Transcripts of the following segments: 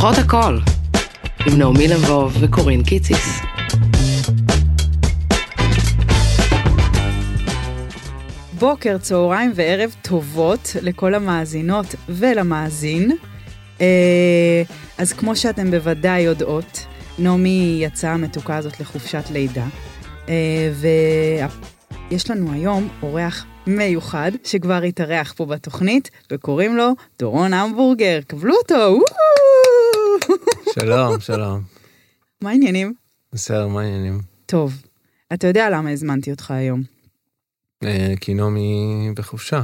פותחות הכל, עם נעמי לבוב וקורין קיציס. בוקר, צהריים וערב טובות לכל המאזינות ולמאזין. אה, אז כמו שאתם בוודאי יודעות, נעמי יצאה המתוקה הזאת לחופשת לידה, אה, ויש לנו היום אורח מיוחד שכבר התארח פה בתוכנית, וקוראים לו דורון המבורגר. קבלו אותו! שלום, שלום. מה העניינים? בסדר, מה העניינים? טוב, אתה יודע למה הזמנתי אותך היום. אה, כי נעמי בחופשה.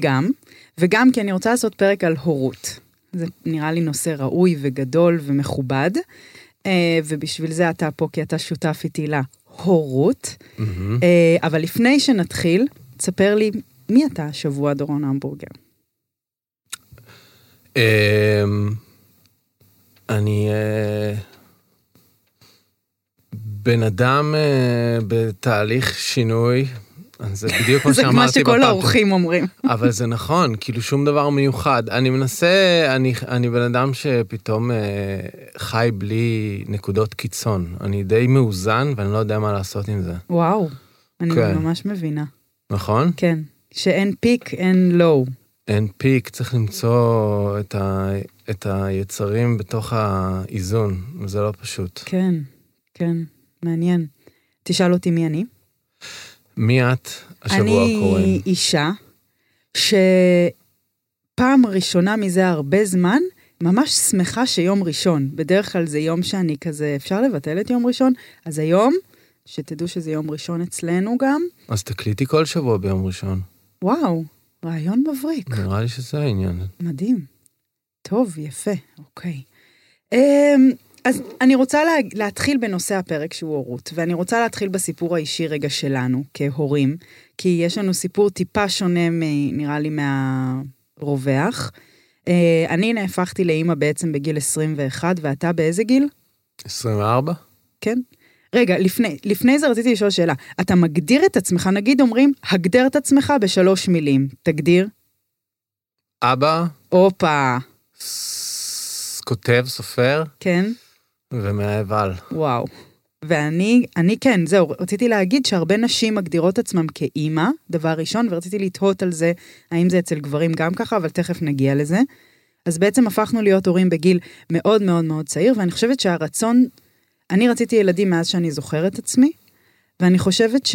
גם, וגם כי אני רוצה לעשות פרק על הורות. זה נראה לי נושא ראוי וגדול ומכובד, אה, ובשביל זה אתה פה, כי אתה שותף איתי להורות. אה, אבל לפני שנתחיל, תספר לי, מי אתה השבוע, דורון המבורגר? אני אה, בן אדם אה, בתהליך שינוי, זה בדיוק זה שאמרתי מה שכל. האורחים אומרים. אבל זה נכון, כאילו שום דבר מיוחד. אני מנסה, אני, אני בן אדם שפתאום אה, חי בלי נקודות קיצון. אני די מאוזן ואני לא יודע מה לעשות עם זה, וואו, אני כן. ממש מבינה. נכון? כן, שאין פיק, אין לואו. אין פיק, צריך למצוא את, ה, את היצרים בתוך האיזון, וזה לא פשוט. כן, כן, מעניין. תשאל אותי מי אני. מי את השבוע אני קורן? אישה שפעם ראשונה מזה הרבה זמן, ממש שמחה שיום ראשון. בדרך כלל זה יום שאני כזה, אפשר לבטל את יום ראשון? אז היום, שתדעו שזה יום ראשון אצלנו גם, אז תקליטי כל שבוע ביום ראשון. וואו, רעיון מבריק. נראה לי שזה העניין. מדהים. טוב, יפה, אוקיי. אמ, אז אני רוצה לה, להתחיל בנושא הפרק שהוא הורות, ואני רוצה להתחיל בסיפור האישי רגע שלנו, כהורים, כי יש לנו סיפור טיפה שונה, מ, נראה לי, מהרווח. אה, אני נהפכתי לאימא בעצם בגיל 21, ואתה באיזה גיל? 24? כן? רגע, לפני, לפני זה רציתי לשאול שאלה. אתה מגדיר את עצמך, נגיד אומרים, הגדר את עצמך בשלוש מילים. תגדיר. אבא, הופה, ס- כותב, סופר, כן? ומאהב על. וואו. ואני, אני כן, זהו, רציתי להגיד שהרבה נשים מגדירות עצמם כאימא, דבר ראשון, ורציתי לתהות על זה, האם זה אצל גברים גם ככה, אבל תכף נגיע לזה. אז בעצם הפכנו להיות הורים בגיל מאוד מאוד מאוד צעיר, ואני חושבת שהרצון, אני רציתי ילדים מאז שאני זוכרת עצמי, ואני חושבת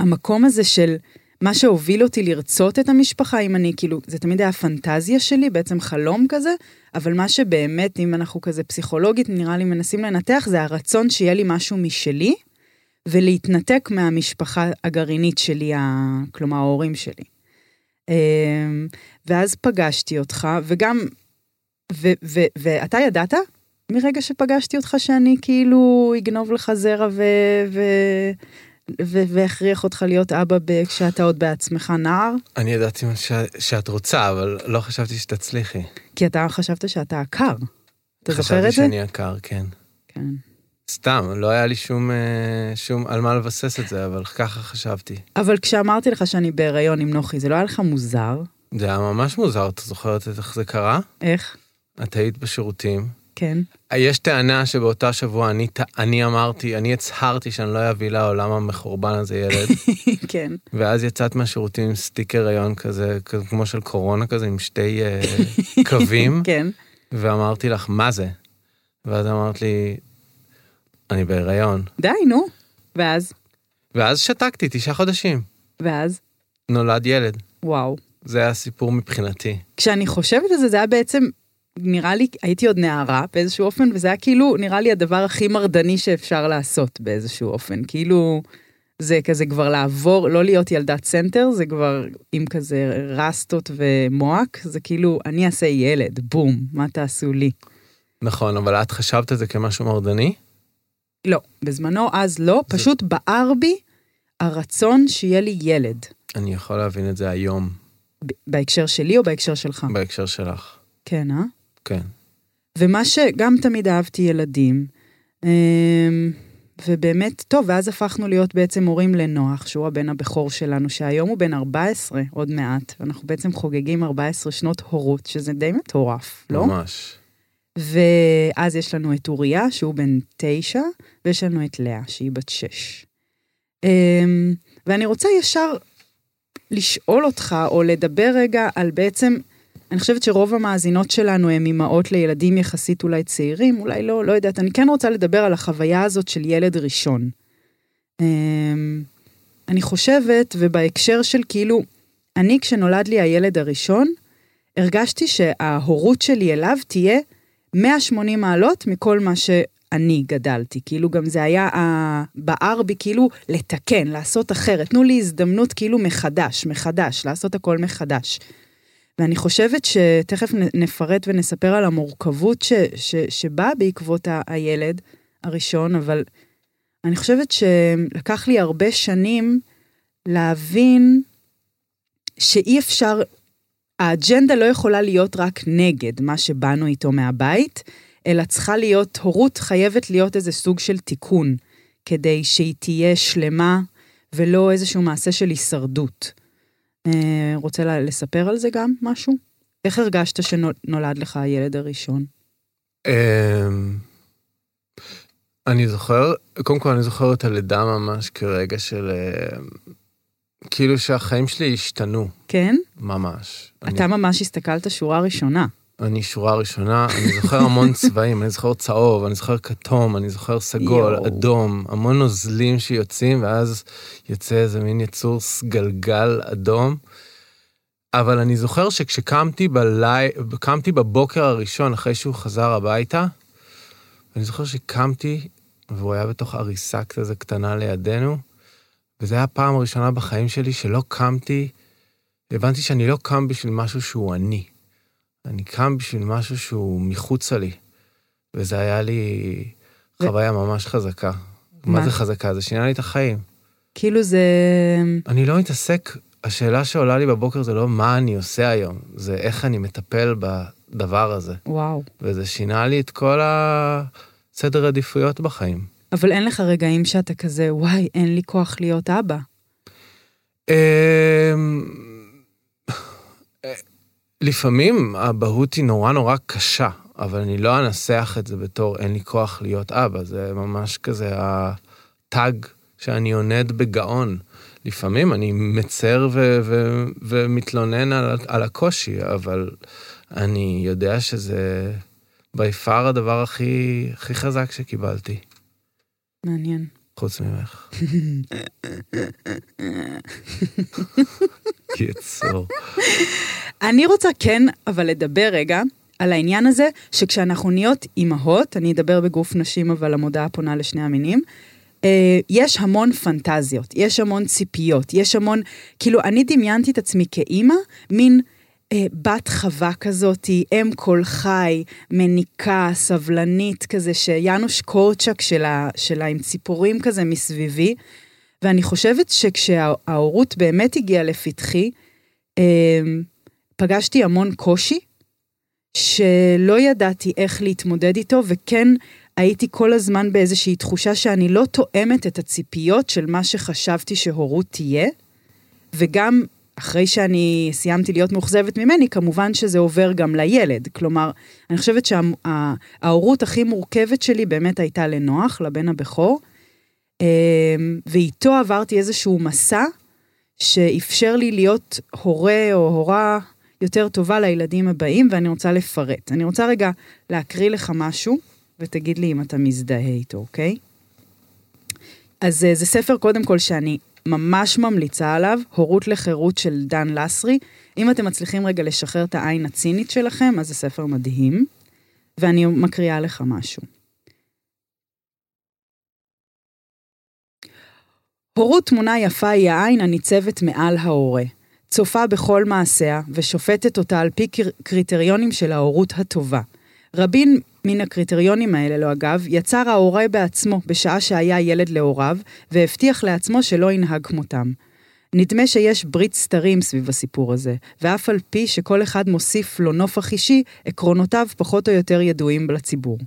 שהמקום הזה של מה שהוביל אותי לרצות את המשפחה, אם אני כאילו, זה תמיד היה פנטזיה שלי, בעצם חלום כזה, אבל מה שבאמת, אם אנחנו כזה פסיכולוגית, נראה לי מנסים לנתח, זה הרצון שיהיה לי משהו משלי, ולהתנתק מהמשפחה הגרעינית שלי. כלומר ההורים שלי. אמ, ואז פגשתי אותך, וגם, ואתה ידעת מרגע שפגשתי אותך שאני כאילו אגנוב לך זרע ו... ו- ו- ואכריח אותך להיות אבא ב- כשאתה עוד בעצמך נער? אני ידעתי מה ש... שאת רוצה, אבל לא חשבתי שתצליחי. כי אתה חשבת שאתה עקר. אתה זוכר חשבתי את זה? שאני יקר, כן. כן. סתם, לא היה לי שום, אה, שום על מה לבסס את זה, אבל ככה חשבתי. אבל כשאמרתי לך שאני בהיריון עם נוחי, זה לא היה לך מוזר? זה היה ממש מוזר, את זוכרת איך זה קרה? איך? את היית בשירותים. כן. יש טענה שבאותה שבוע אני, אני אמרתי, אני הצהרתי שאני לא אביא לעולם המחורבן הזה ילד, כן. ואז יצאת מהשירותים עם סטיקר הריון כזה, כמו של קורונה כזה, עם שתי אה, קווים, כן. ואמרתי לך, מה זה? ואז אמרת לי, אני בהיריון. די, נו. ואז? ואז שתקתי, תשעה חודשים. ואז? נולד ילד. וואו. זה היה הסיפור מבחינתי. כשאני חושבת על זה, זה היה בעצם, נראה לי, הייתי עוד נערה באיזשהו אופן, וזה היה כאילו, נראה לי הדבר הכי מרדני שאפשר לעשות באיזשהו אופן. כאילו, זה כזה כבר לעבור, לא להיות ילדת סנטר, זה כבר עם כזה רסטות ומוהוק, זה כאילו, אני אעשה ילד, בום, מה תעשו לי? נכון, אבל את חשבת על זה כמשהו מרדני? לא, בזמנו אז לא, פשוט בער בי הרצון שיהיה לי ילד. אני יכול להבין את זה היום, בהקשר שלי או בהקשר שלך? בהקשר שלך. כן, אה? כן. ומה שגם תמיד אהבתי ילדים, אמ, ובאמת, טוב, ואז הפכנו להיות בעצם הורים לנוח, שהוא הבן הבכור שלנו, שהיום הוא בן 14, עוד מעט, ואנחנו בעצם חוגגים 14 שנות הורות, שזה די מטורף, לא? ממש. ואז יש לנו את אוריה, שהוא בן תשע, ויש לנו את לאה, שהיא בת שש. אמ, ואני רוצה ישר לשאול אותך, או לדבר רגע על בעצם, אני חושבת שרוב המאזינות שלנו הן אימהות לילדים יחסית אולי צעירים, אולי לא, לא יודעת, אני כן רוצה לדבר על החוויה הזאת של ילד ראשון. אמ, אני חושבת, ובהקשר של כאילו, אני כשנולד לי הילד הראשון, הרגשתי שההורות שלי אליו תהיה 180 מעלות מכל מה שאני גדלתי. כאילו גם זה היה בער בי כאילו לתקן, לעשות אחרת. תנו לי הזדמנות כאילו מחדש, מחדש, לעשות הכל מחדש. ואני חושבת שתכף נפרט ונספר על המורכבות ש, ש, שבאה בעקבות ה, הילד הראשון, אבל אני חושבת שלקח לי הרבה שנים להבין שאי אפשר, האג'נדה לא יכולה להיות רק נגד מה שבאנו איתו מהבית, אלא צריכה להיות, הורות חייבת להיות איזה סוג של תיקון, כדי שהיא תהיה שלמה ולא איזשהו מעשה של הישרדות. אה, רוצה לספר על זה גם משהו? איך הרגשת שנולד לך הילד הראשון? אמ, אני זוכר, קודם כל אני זוכר את הלידה ממש כרגע של... אה, כאילו שהחיים שלי השתנו. כן? ממש. אתה אני, ממש הסתכלת שורה ראשונה. אני שורה ראשונה, אני זוכר המון צבעים, אני זוכר צהוב, אני זוכר כתום, אני זוכר סגול, יו. אדום, המון נוזלים שיוצאים, ואז יוצא איזה מין יצור סגלגל אדום. אבל אני זוכר שכשקמתי בלי... קמתי בבוקר הראשון אחרי שהוא חזר הביתה, אני זוכר שקמתי, והוא היה בתוך עריסה כזה קטנה לידינו, וזו הייתה הפעם הראשונה בחיים שלי שלא קמתי, הבנתי שאני לא קם בשביל משהו שהוא אני. אני קם בשביל משהו שהוא מחוצה לי. וזה היה לי חוויה ממש חזקה. מה? מה זה חזקה? זה שינה לי את החיים. כאילו זה... אני לא מתעסק, השאלה שעולה לי בבוקר זה לא מה אני עושה היום, זה איך אני מטפל בדבר הזה. וואו. וזה שינה לי את כל הסדר עדיפויות בחיים. אבל אין לך רגעים שאתה כזה, וואי, אין לי כוח להיות אבא. לפעמים האבהות היא נורא נורא קשה, אבל אני לא אנסח את זה בתור אין לי כוח להיות אבא, זה ממש כזה הטאג שאני עונד בגאון. לפעמים אני מצר ו- ו- ומתלונן על, על הקושי, אבל אני יודע שזה בי פאר הדבר הכי, הכי חזק שקיבלתי. מעניין. חוץ ממך. קיצור. אני רוצה כן, אבל לדבר רגע על העניין הזה, שכשאנחנו נהיות אימהות, אני אדבר בגוף נשים, אבל המודעה פונה לשני המינים, אה, יש המון פנטזיות, יש המון ציפיות, יש המון, כאילו, אני דמיינתי את עצמי כאימא, מין... אה, בת חווה כזאתי, אם כל חי, מניקה, סבלנית כזה, שיאנוש קורצ'ק שלה, שלה עם ציפורים כזה מסביבי. ואני חושבת שכשההורות באמת הגיעה לפתחי, אה, פגשתי המון קושי, שלא ידעתי איך להתמודד איתו, וכן הייתי כל הזמן באיזושהי תחושה שאני לא תואמת את הציפיות של מה שחשבתי שהורות תהיה, וגם אחרי שאני סיימתי להיות מאוכזבת ממני, כמובן שזה עובר גם לילד. כלומר, אני חושבת שההורות הכי מורכבת שלי באמת הייתה לנוח, לבן הבכור, אמ, ואיתו עברתי איזשהו מסע שאפשר לי להיות הורה או הורה יותר טובה לילדים הבאים, ואני רוצה לפרט. אני רוצה רגע להקריא לך משהו, ותגיד לי אם אתה מזדהה איתו, אוקיי? אז אה, זה ספר קודם כל שאני ממש ממליצה עליו, הורות לחירות של דן לסרי. אם אתם מצליחים רגע לשחרר את העין הצינית שלכם, אז זה ספר מדהים. ואני מקריאה לך משהו. הורות תמונה יפה היא העין הניצבת מעל ההורה. צופה בכל מעשיה ושופטת אותה על פי קריטריונים של ההורות הטובה. רבים מן הקריטריונים האלה, לא אגב, יצר ההורה בעצמו בשעה שהיה ילד להוריו, והבטיח לעצמו שלא ינהג כמותם. נדמה שיש ברית סתרים סביב הסיפור הזה, ואף על פי שכל אחד מוסיף לו נופח אישי, עקרונותיו פחות או יותר ידועים לציבור.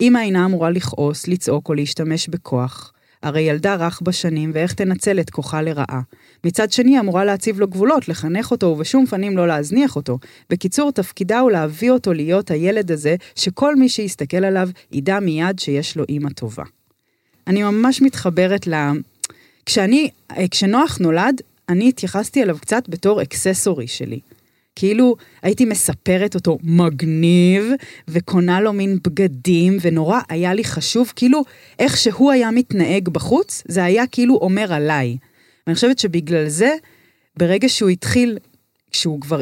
אמא אינה אמורה לכעוס, לצעוק או להשתמש בכוח. הרי ילדה רך בשנים, ואיך תנצל את כוחה לרעה. מצד שני, אמורה להציב לו גבולות, לחנך אותו, ובשום פנים לא להזניח אותו. בקיצור, תפקידה הוא להביא אותו להיות הילד הזה, שכל מי שיסתכל עליו ידע מיד שיש לו אימא טובה. אני ממש מתחברת ל... כשאני, כשנוח נולד, אני התייחסתי אליו קצת בתור אקססורי שלי. כאילו הייתי מספרת אותו מגניב, וקונה לו מין בגדים, ונורא היה לי חשוב, כאילו איך שהוא היה מתנהג בחוץ, זה היה כאילו אומר עליי. ואני חושבת שבגלל זה, ברגע שהוא התחיל, כשהוא כבר,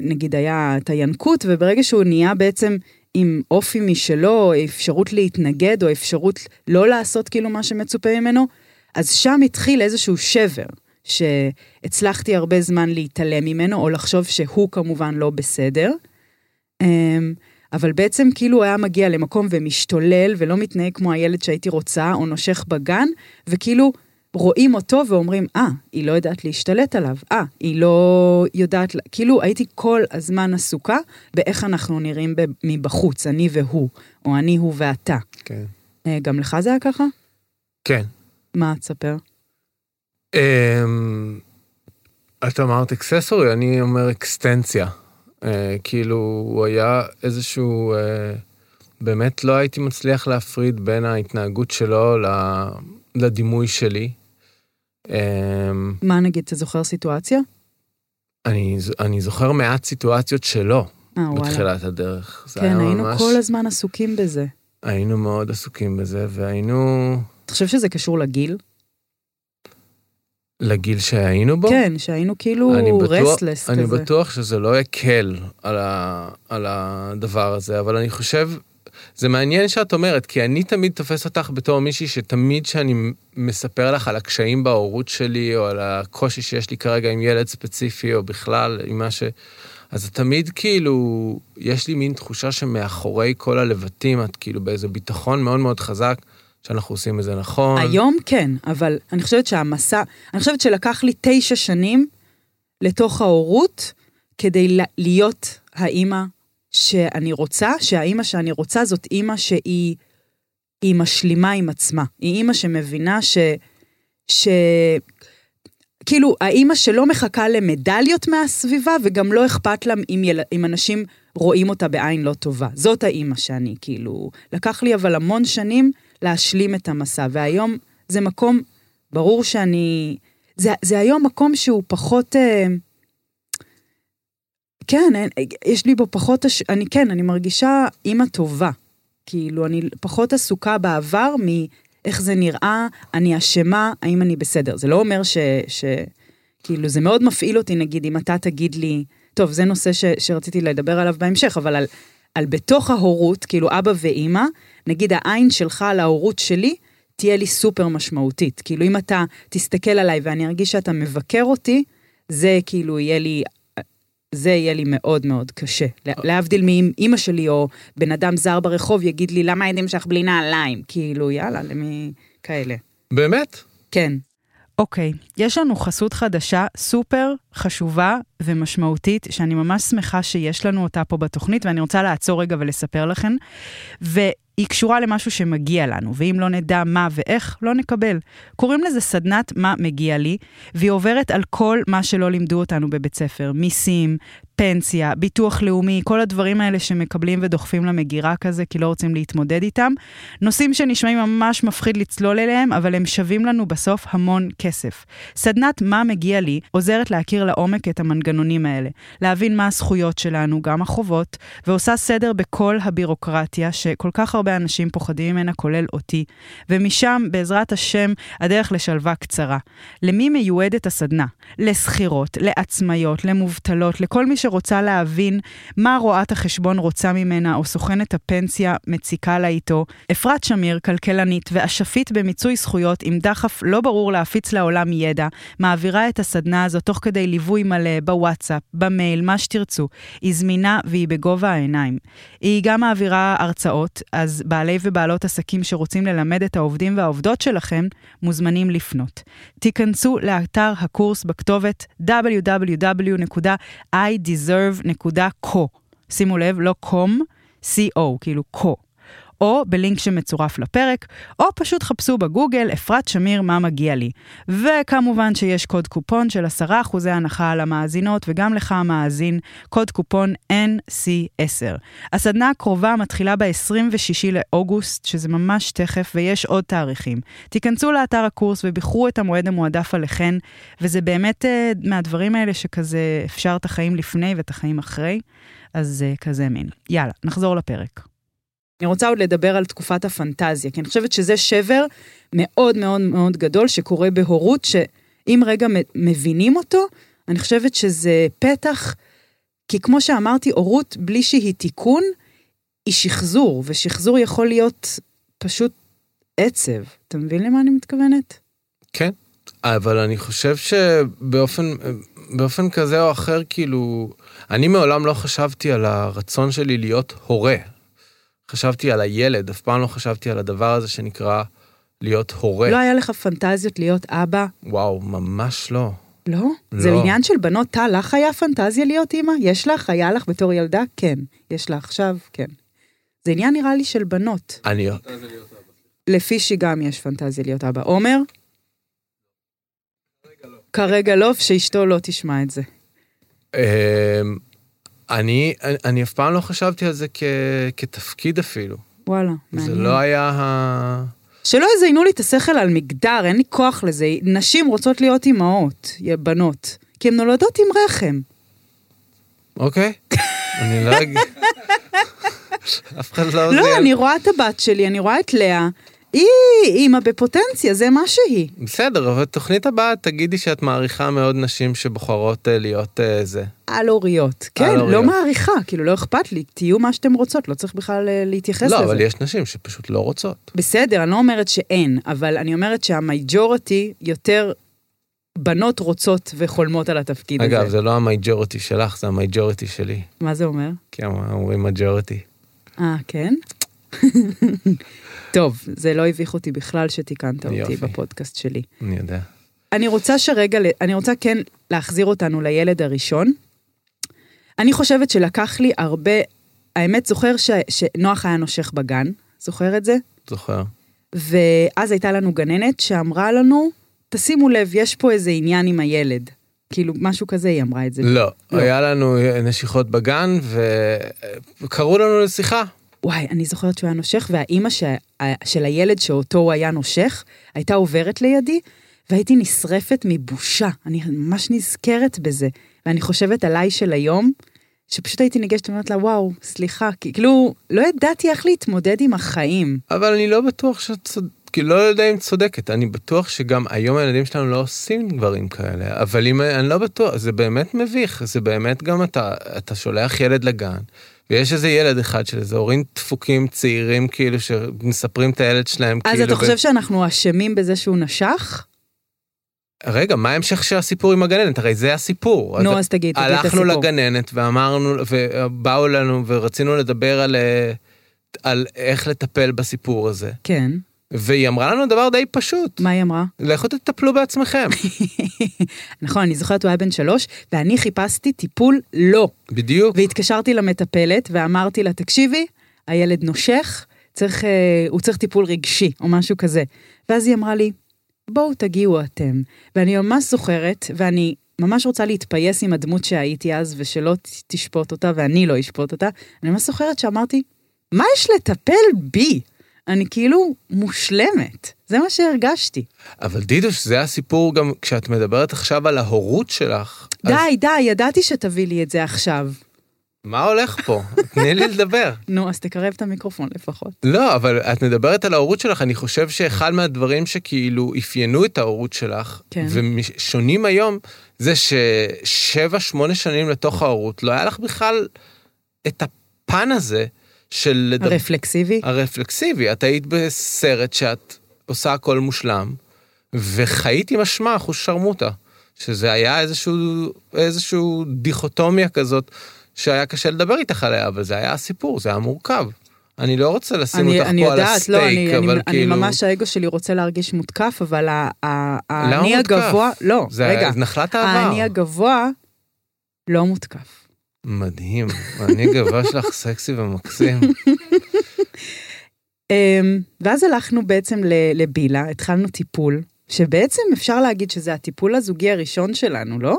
נגיד היה את הינקות, וברגע שהוא נהיה בעצם עם אופי משלו, אפשרות להתנגד, או אפשרות לא לעשות כאילו מה שמצופה ממנו, אז שם התחיל איזשהו שבר. שהצלחתי הרבה זמן להתעלם ממנו, או לחשוב שהוא כמובן לא בסדר. אמ, אבל בעצם כאילו הוא היה מגיע למקום ומשתולל ולא מתנהג כמו הילד שהייתי רוצה, או נושך בגן, וכאילו רואים אותו ואומרים, אה, ah, היא לא יודעת להשתלט עליו, אה, ah, היא לא יודעת, כאילו הייתי כל הזמן עסוקה באיך אנחנו נראים מבחוץ, אני והוא, או אני הוא ואתה. כן. אה, גם לך זה היה ככה? כן. מה, תספר. אמ, את אמרת אקססורי, אני אומר אקסטנציה. כאילו, הוא היה איזשהו... אה, באמת לא הייתי מצליח להפריד בין ההתנהגות שלו לדימוי שלי. אמ, מה נגיד, אתה זוכר סיטואציה? אני, אני זוכר מעט סיטואציות שלו 아, אה, בתחילת וואלה. הדרך. כן, היינו ממש... כל הזמן עסוקים בזה. היינו מאוד עסוקים בזה, והיינו... אתה חושב שזה קשור לגיל? לגיל שהיינו בו? כן, שהיינו כאילו רסטלס כזה. אני בטוח שזה לא יקל על, ה, על הדבר הזה, אבל אני חושב, זה מעניין שאת אומרת, כי אני תמיד תופס אותך בתור מישהי שתמיד כשאני מספר לך על הקשיים בהורות שלי, או על הקושי שיש לי כרגע עם ילד ספציפי, או בכלל עם מה ש... אז תמיד כאילו, יש לי מין תחושה שמאחורי כל הלבטים, את כאילו באיזה ביטחון מאוד מאוד חזק. שאנחנו עושים את זה נכון. היום כן, אבל אני חושבת שהמסע, אני חושבת שלקח לי תשע שנים לתוך ההורות כדי להיות האימא שאני רוצה, שהאימא שאני רוצה זאת אימא שהיא היא משלימה עם עצמה. היא אימא שמבינה ש... ש... כאילו, האימא שלא מחכה למדליות מהסביבה, וגם לא אכפת לה אם, יל... אם אנשים רואים אותה בעין לא טובה. זאת האימא שאני, כאילו... לקח לי אבל המון שנים להשלים את המסע, והיום זה מקום, ברור שאני... זה, זה היום מקום שהוא פחות... אה, כן, אין, יש לי בו פחות... אני כן, אני מרגישה אימא טובה. כאילו, אני פחות עסוקה בעבר מאיך זה נראה, אני אשמה, האם אני בסדר. זה לא אומר ש... ש כאילו, זה מאוד מפעיל אותי, נגיד, אם אתה תגיד לי... טוב, זה נושא ש, שרציתי לדבר עליו בהמשך, אבל על, על בתוך ההורות, כאילו אבא ואימא, נגיד העין שלך על ההורות שלי, תהיה לי סופר משמעותית. כאילו אם אתה תסתכל עליי ואני ארגיש שאתה מבקר אותי, זה כאילו יהיה לי, זה יהיה לי מאוד מאוד קשה. להבדיל מאמא שלי או בן אדם זר ברחוב יגיד לי, למה הילדים שלך בלי נעליים? כאילו, יאללה, למי כאלה. באמת? כן. אוקיי, okay, יש לנו חסות חדשה סופר חשובה ומשמעותית, שאני ממש שמחה שיש לנו אותה פה בתוכנית, ואני רוצה לעצור רגע ולספר לכם. והיא קשורה למשהו שמגיע לנו, ואם לא נדע מה ואיך, לא נקבל. קוראים לזה סדנת מה מגיע לי, והיא עוברת על כל מה שלא לימדו אותנו בבית ספר, מיסים, פנסיה, ביטוח לאומי, כל הדברים האלה שמקבלים ודוחפים למגירה כזה, כי לא רוצים להתמודד איתם. נושאים שנשמעים ממש מפחיד לצלול אליהם, אבל הם שווים לנו בסוף המון כסף. סדנת מה מגיע לי עוזרת להכיר לעומק את המנגנונים האלה, להבין מה הזכויות שלנו, גם החובות, ועושה סדר בכל הבירוקרטיה שכל כך הרבה אנשים פוחדים ממנה, כולל אותי. ומשם, בעזרת השם, הדרך לשלווה קצרה. למי מיועדת הסדנה? לשכירות, לעצמאיות, למובטלות, לכל מי ש... שרוצה להבין מה רואת החשבון רוצה ממנה, או סוכנת הפנסיה מציקה לה איתו, אפרת שמיר, כלכלנית ואשפית במיצוי זכויות עם דחף לא ברור להפיץ לעולם ידע, מעבירה את הסדנה הזו תוך כדי ליווי מלא בוואטסאפ, במייל, מה שתרצו. היא זמינה והיא בגובה העיניים. היא גם מעבירה הרצאות, אז בעלי ובעלות עסקים שרוצים ללמד את העובדים והעובדות שלכם, מוזמנים לפנות. תיכנסו לאתר הקורס בכתובת www.idesign deserve.co. שימו לב, לא קום, co, כאילו co. או בלינק שמצורף לפרק, או פשוט חפשו בגוגל אפרת שמיר מה מגיע לי. וכמובן שיש קוד קופון של 10% הנחה על המאזינות, וגם לך המאזין, קוד קופון NC10. הסדנה הקרובה מתחילה ב-26 לאוגוסט, שזה ממש תכף, ויש עוד תאריכים. תיכנסו לאתר הקורס ובחרו את המועד המועדף עליכן, וזה באמת uh, מהדברים האלה שכזה אפשר את החיים לפני ואת החיים אחרי, אז uh, כזה מין. יאללה, נחזור לפרק. אני רוצה עוד לדבר על תקופת הפנטזיה, כי אני חושבת שזה שבר מאוד מאוד מאוד גדול שקורה בהורות, שאם רגע מבינים אותו, אני חושבת שזה פתח, כי כמו שאמרתי, הורות בלי שהיא תיקון, היא שחזור, ושחזור יכול להיות פשוט עצב. אתה מבין למה אני מתכוונת? כן, אבל אני חושב שבאופן באופן כזה או אחר, כאילו, אני מעולם לא חשבתי על הרצון שלי להיות הורה. חשבתי על הילד, אף פעם לא חשבתי על הדבר הזה שנקרא להיות הורה. לא היה לך פנטזיות להיות אבא? וואו, ממש לא. לא? לא. זה עניין של בנות, טל, לך היה פנטזיה להיות אימא? יש לך? היה לך בתור ילדה? כן. יש לה עכשיו? כן. זה עניין נראה לי של בנות. אני... לפישי גם יש פנטזיה להיות אבא. עומר? כרגע לא, שאשתו לא תשמע את זה. אני, אני אף פעם לא חשבתי על זה כ, כתפקיד אפילו. וואלה, מעניין. זה לא היה ה... שלא יזיינו לי את השכל על מגדר, אין לי כוח לזה. נשים רוצות להיות אימהות, בנות, כי הן נולדות עם רחם. אוקיי, אני לא אגיד... אף אחד לא... לא, אני רואה את הבת שלי, אני רואה את לאה. היא אימא בפוטנציה, זה מה שהיא. בסדר, אבל תוכנית הבאה תגידי שאת מעריכה מאוד נשים שבוחרות uh, להיות uh, זה. על-הוריות. כן, על לא מעריכה, כאילו לא אכפת לי, תהיו מה שאתם רוצות, לא צריך בכלל uh, להתייחס לא, לזה. לא, אבל יש נשים שפשוט לא רוצות. בסדר, אני לא אומרת שאין, אבל אני אומרת שהמייג'ורטי יותר בנות רוצות וחולמות על התפקיד אגב, הזה. אגב, זה לא המייג'ורטי שלך, זה המייג'ורטי שלי. מה זה אומר? כי אומרים מייג'ורטי. אה, כן? טוב, זה לא הביך אותי בכלל שתיקנת אותי יופי. בפודקאסט שלי. אני יודע. אני רוצה שרגע, אני רוצה כן להחזיר אותנו לילד הראשון. אני חושבת שלקח לי הרבה, האמת, זוכר ש, שנוח היה נושך בגן? זוכר את זה? זוכר. ואז הייתה לנו גננת שאמרה לנו, תשימו לב, יש פה איזה עניין עם הילד. כאילו, משהו כזה היא אמרה את זה. לא, לא. היה לנו נשיכות בגן וקראו לנו לשיחה. וואי, אני זוכרת שהוא היה נושך, והאימא ש... של הילד שאותו הוא היה נושך, הייתה עוברת לידי, והייתי נשרפת מבושה. אני ממש נזכרת בזה. ואני חושבת עליי של היום, שפשוט הייתי ניגשת ואומרת לה, וואו, סליחה, כי כאילו, לא ידעתי איך להתמודד עם החיים. אבל אני לא בטוח שאת צודקת. כאילו לא יודע אם צודקת, אני בטוח שגם היום הילדים שלנו לא עושים דברים כאלה, אבל אם אני לא בטוח, זה באמת מביך, זה באמת גם אתה, אתה שולח ילד לגן, ויש איזה ילד אחד של איזה הורים דפוקים צעירים כאילו שמספרים את הילד שלהם אז כאילו... אז אתה חושב ב... שאנחנו אשמים בזה שהוא נשך? רגע, מה ההמשך של הסיפור עם הגננת? הרי זה הסיפור. נו, אז, אז תגיד, תגיד את הסיפור. הלכנו לגננת ואמרנו, ובאו לנו ורצינו לדבר על, על איך לטפל בסיפור הזה. כן. והיא אמרה לנו דבר די פשוט. מה היא אמרה? לכו תטפלו בעצמכם. נכון, אני זוכרת הוא היה בן שלוש, ואני חיפשתי טיפול לא. בדיוק. והתקשרתי למטפלת ואמרתי לה, תקשיבי, הילד נושך, צריך, אה, הוא צריך טיפול רגשי, או משהו כזה. ואז היא אמרה לי, בואו תגיעו אתם. ואני ממש זוכרת, ואני ממש רוצה להתפייס עם הדמות שהייתי אז, ושלא תשפוט אותה, ואני לא אשפוט אותה. אני ממש זוכרת שאמרתי, מה יש לטפל בי? אני כאילו מושלמת. זה מה שהרגשתי. אבל דידוש, זה הסיפור גם כשאת מדברת עכשיו על ההורות שלך. די, אז... די, ידעתי שתביא לי את זה עכשיו. מה הולך פה? תני לי לדבר. נו, אז תקרב את המיקרופון לפחות. לא, אבל את מדברת על ההורות שלך, אני חושב שאחד מהדברים שכאילו אפיינו את ההורות שלך, כן. ושונים היום, זה ששבע, שמונה שנים לתוך ההורות, לא היה לך בכלל את הפן הזה של... לדבר... הרפלקסיבי? הרפלקסיבי. את היית בסרט שאת עושה הכל מושלם, וחיית עם אשמה, אחוז שרמוטה. שזה היה איזשהו, איזשהו דיכוטומיה כזאת, שהיה קשה לדבר איתך עליה, אבל זה היה הסיפור, זה היה מורכב. אני לא רוצה לשים אני, אותך אני פה יודעת, על הסטייק, לא, אני, אבל אני, כאילו... אני ממש, האגו שלי רוצה להרגיש מותקף, אבל האני הגבוה, לא, זה רגע, נחלת העבר. האני הגבוה לא מותקף. מדהים, אני גבה שלך סקסי ומקסים. אמ, ואז הלכנו בעצם לבילה, התחלנו טיפול, שבעצם אפשר להגיד שזה הטיפול הזוגי הראשון שלנו, לא?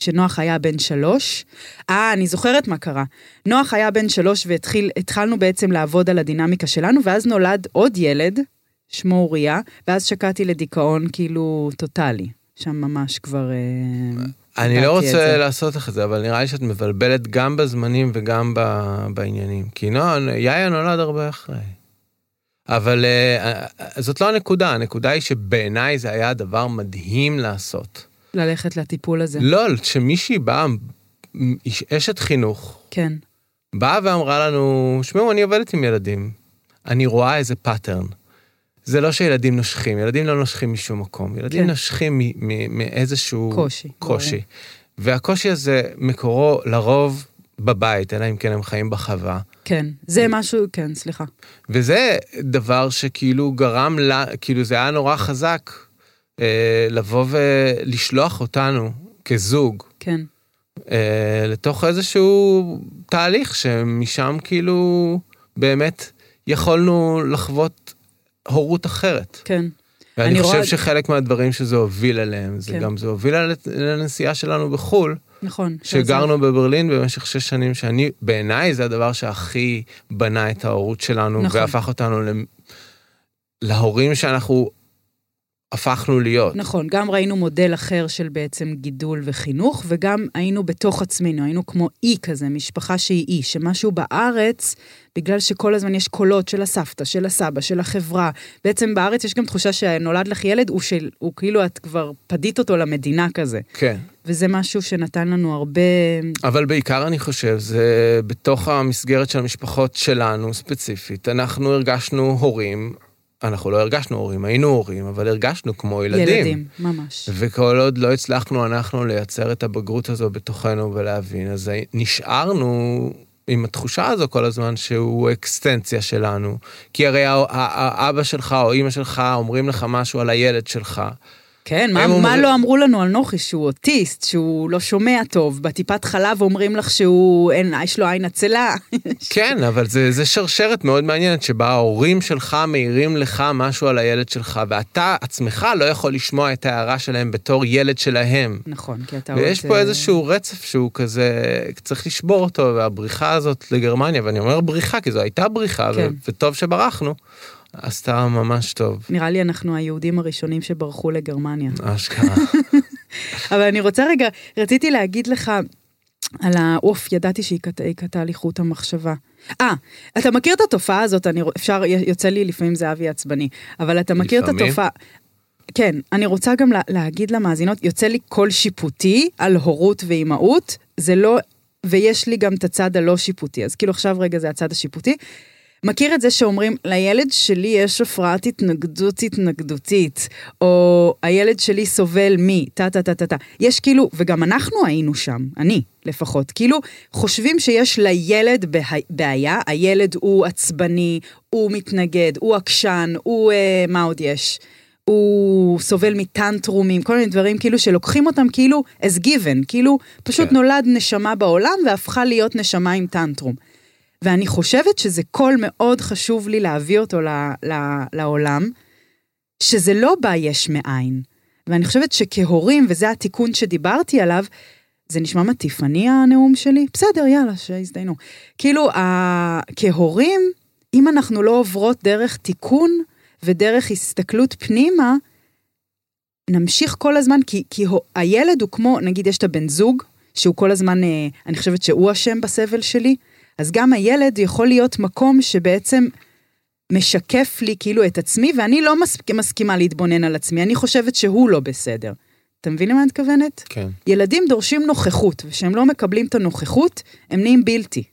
שנוח היה בן שלוש. אה, אני זוכרת מה קרה. נוח היה בן שלוש והתחלנו בעצם לעבוד על הדינמיקה שלנו, ואז נולד עוד ילד, שמו אוריה, ואז שקעתי לדיכאון כאילו טוטאלי. שם ממש כבר... אה, אני לא רוצה זה. לעשות לך את זה, אבל נראה לי שאת מבלבלת גם בזמנים וגם ב- בעניינים. כי נו, יאיה נולד הרבה אחרי. אבל אה, אה, זאת לא הנקודה, הנקודה היא שבעיניי זה היה דבר מדהים לעשות. ללכת לטיפול הזה. לא, שמישהי באה, אשת חינוך, כן, באה ואמרה לנו, שמעו, אני עובדת עם ילדים, אני רואה איזה pattern. זה לא שילדים נושכים, ילדים לא נושכים משום מקום, ילדים כן. נושכים מאיזשהו קושי, קושי. והקושי הזה מקורו לרוב בבית, אלא אם כן הם חיים בחווה. כן. זה משהו, כן, סליחה. וזה דבר שכאילו גרם לה, כאילו זה היה נורא חזק לבוא ולשלוח אותנו כזוג כן, אה, לתוך איזשהו תהליך שמשם כאילו באמת יכולנו לחוות הורות אחרת. כן. ואני אני חושב רואה- שחלק מהדברים שזה הוביל אליהם, זה כן. גם זה הוביל לנסיעה שלנו בחו"ל, נכון. שגרנו בברלין במשך שש שנים, שאני, בעיניי זה הדבר שהכי בנה את ההורות שלנו, נכון. והפך אותנו למ- להורים שאנחנו הפכנו להיות. נכון, גם ראינו מודל אחר של בעצם גידול וחינוך, וגם היינו בתוך עצמנו, היינו כמו אי כזה, משפחה שהיא אי, שמשהו בארץ, בגלל שכל הזמן יש קולות של הסבתא, של הסבא, של החברה, בעצם בארץ יש גם תחושה שנולד לך ילד, הוא, של, הוא כאילו את כבר פדית אותו למדינה כזה. כן. וזה משהו שנתן לנו הרבה... אבל בעיקר אני חושב, זה בתוך המסגרת של המשפחות שלנו ספציפית, אנחנו הרגשנו הורים, אנחנו לא הרגשנו הורים, היינו הורים, אבל הרגשנו כמו ילדים. ילדים, ממש. וכל עוד לא הצלחנו אנחנו לייצר את הבגרות הזו בתוכנו ולהבין, אז נשארנו עם התחושה הזו כל הזמן שהוא אקסטנציה שלנו. כי הרי הא- הא- האבא שלך או אימא שלך אומרים לך משהו על הילד שלך. כן, מה, הם מה לא אמרו לנו על נוחי, שהוא אוטיסט, שהוא לא שומע טוב, בטיפת חלב אומרים לך שהוא, אין, יש לו עין עצלה. כן, אבל זה, זה שרשרת מאוד מעניינת שבה ההורים שלך מעירים לך משהו על הילד שלך, ואתה עצמך לא יכול לשמוע את ההערה שלהם בתור ילד שלהם. נכון, כי אתה ויש עוד, פה אה, איזשהו רצף שהוא כזה, צריך לשבור אותו, והבריחה הזאת לגרמניה, ואני אומר בריחה כי זו הייתה בריחה, כן. ו- וטוב שברחנו, עשתה ממש טוב. נראה לי אנחנו היהודים הראשונים שברחו לגרמניה. אשכרה. אבל אני רוצה רגע, רציתי להגיד לך על העוף, ידעתי שהיא קט- היא קטעה לי חוט המחשבה. אה, אתה מכיר את התופעה הזאת, אני, אפשר, יוצא לי לפעמים זה אבי עצבני, אבל אתה מכיר את לפעמים? התופעה... כן, אני רוצה גם לה, להגיד למאזינות, יוצא לי קול שיפוטי על הורות ואימהות, זה לא, ויש לי גם את הצד הלא שיפוטי, אז כאילו עכשיו רגע זה הצד השיפוטי. מכיר את זה שאומרים, לילד שלי יש הפרעת התנגדות התנגדותית, או הילד שלי סובל מ, טה טה טה טה טה. יש כאילו, וגם אנחנו היינו שם, אני לפחות, כאילו חושבים שיש לילד בה- בעיה, הילד הוא עצבני, הוא מתנגד, הוא עקשן, הוא, אה, מה עוד יש? הוא סובל מטנטרומים, כל מיני דברים כאילו שלוקחים אותם כאילו as given, כאילו פשוט כן. נולד נשמה בעולם והפכה להיות נשמה עם טנטרום. ואני חושבת שזה קול מאוד חשוב לי להביא אותו ל, ל, לעולם, שזה לא בא יש מאין. ואני חושבת שכהורים, וזה התיקון שדיברתי עליו, זה נשמע מטיפני הנאום שלי? בסדר, יאללה, שיזדיינו. כאילו, ה... כהורים, אם אנחנו לא עוברות דרך תיקון ודרך הסתכלות פנימה, נמשיך כל הזמן, כי, כי הילד הוא כמו, נגיד יש את הבן זוג, שהוא כל הזמן, אה, אני חושבת שהוא אשם בסבל שלי, אז גם הילד יכול להיות מקום שבעצם משקף לי כאילו את עצמי, ואני לא מס, מסכימה להתבונן על עצמי, אני חושבת שהוא לא בסדר. אתה מבין למה אני מתכוונת? כן. ילדים דורשים נוכחות, וכשהם לא מקבלים את הנוכחות, הם נהיים בלתי.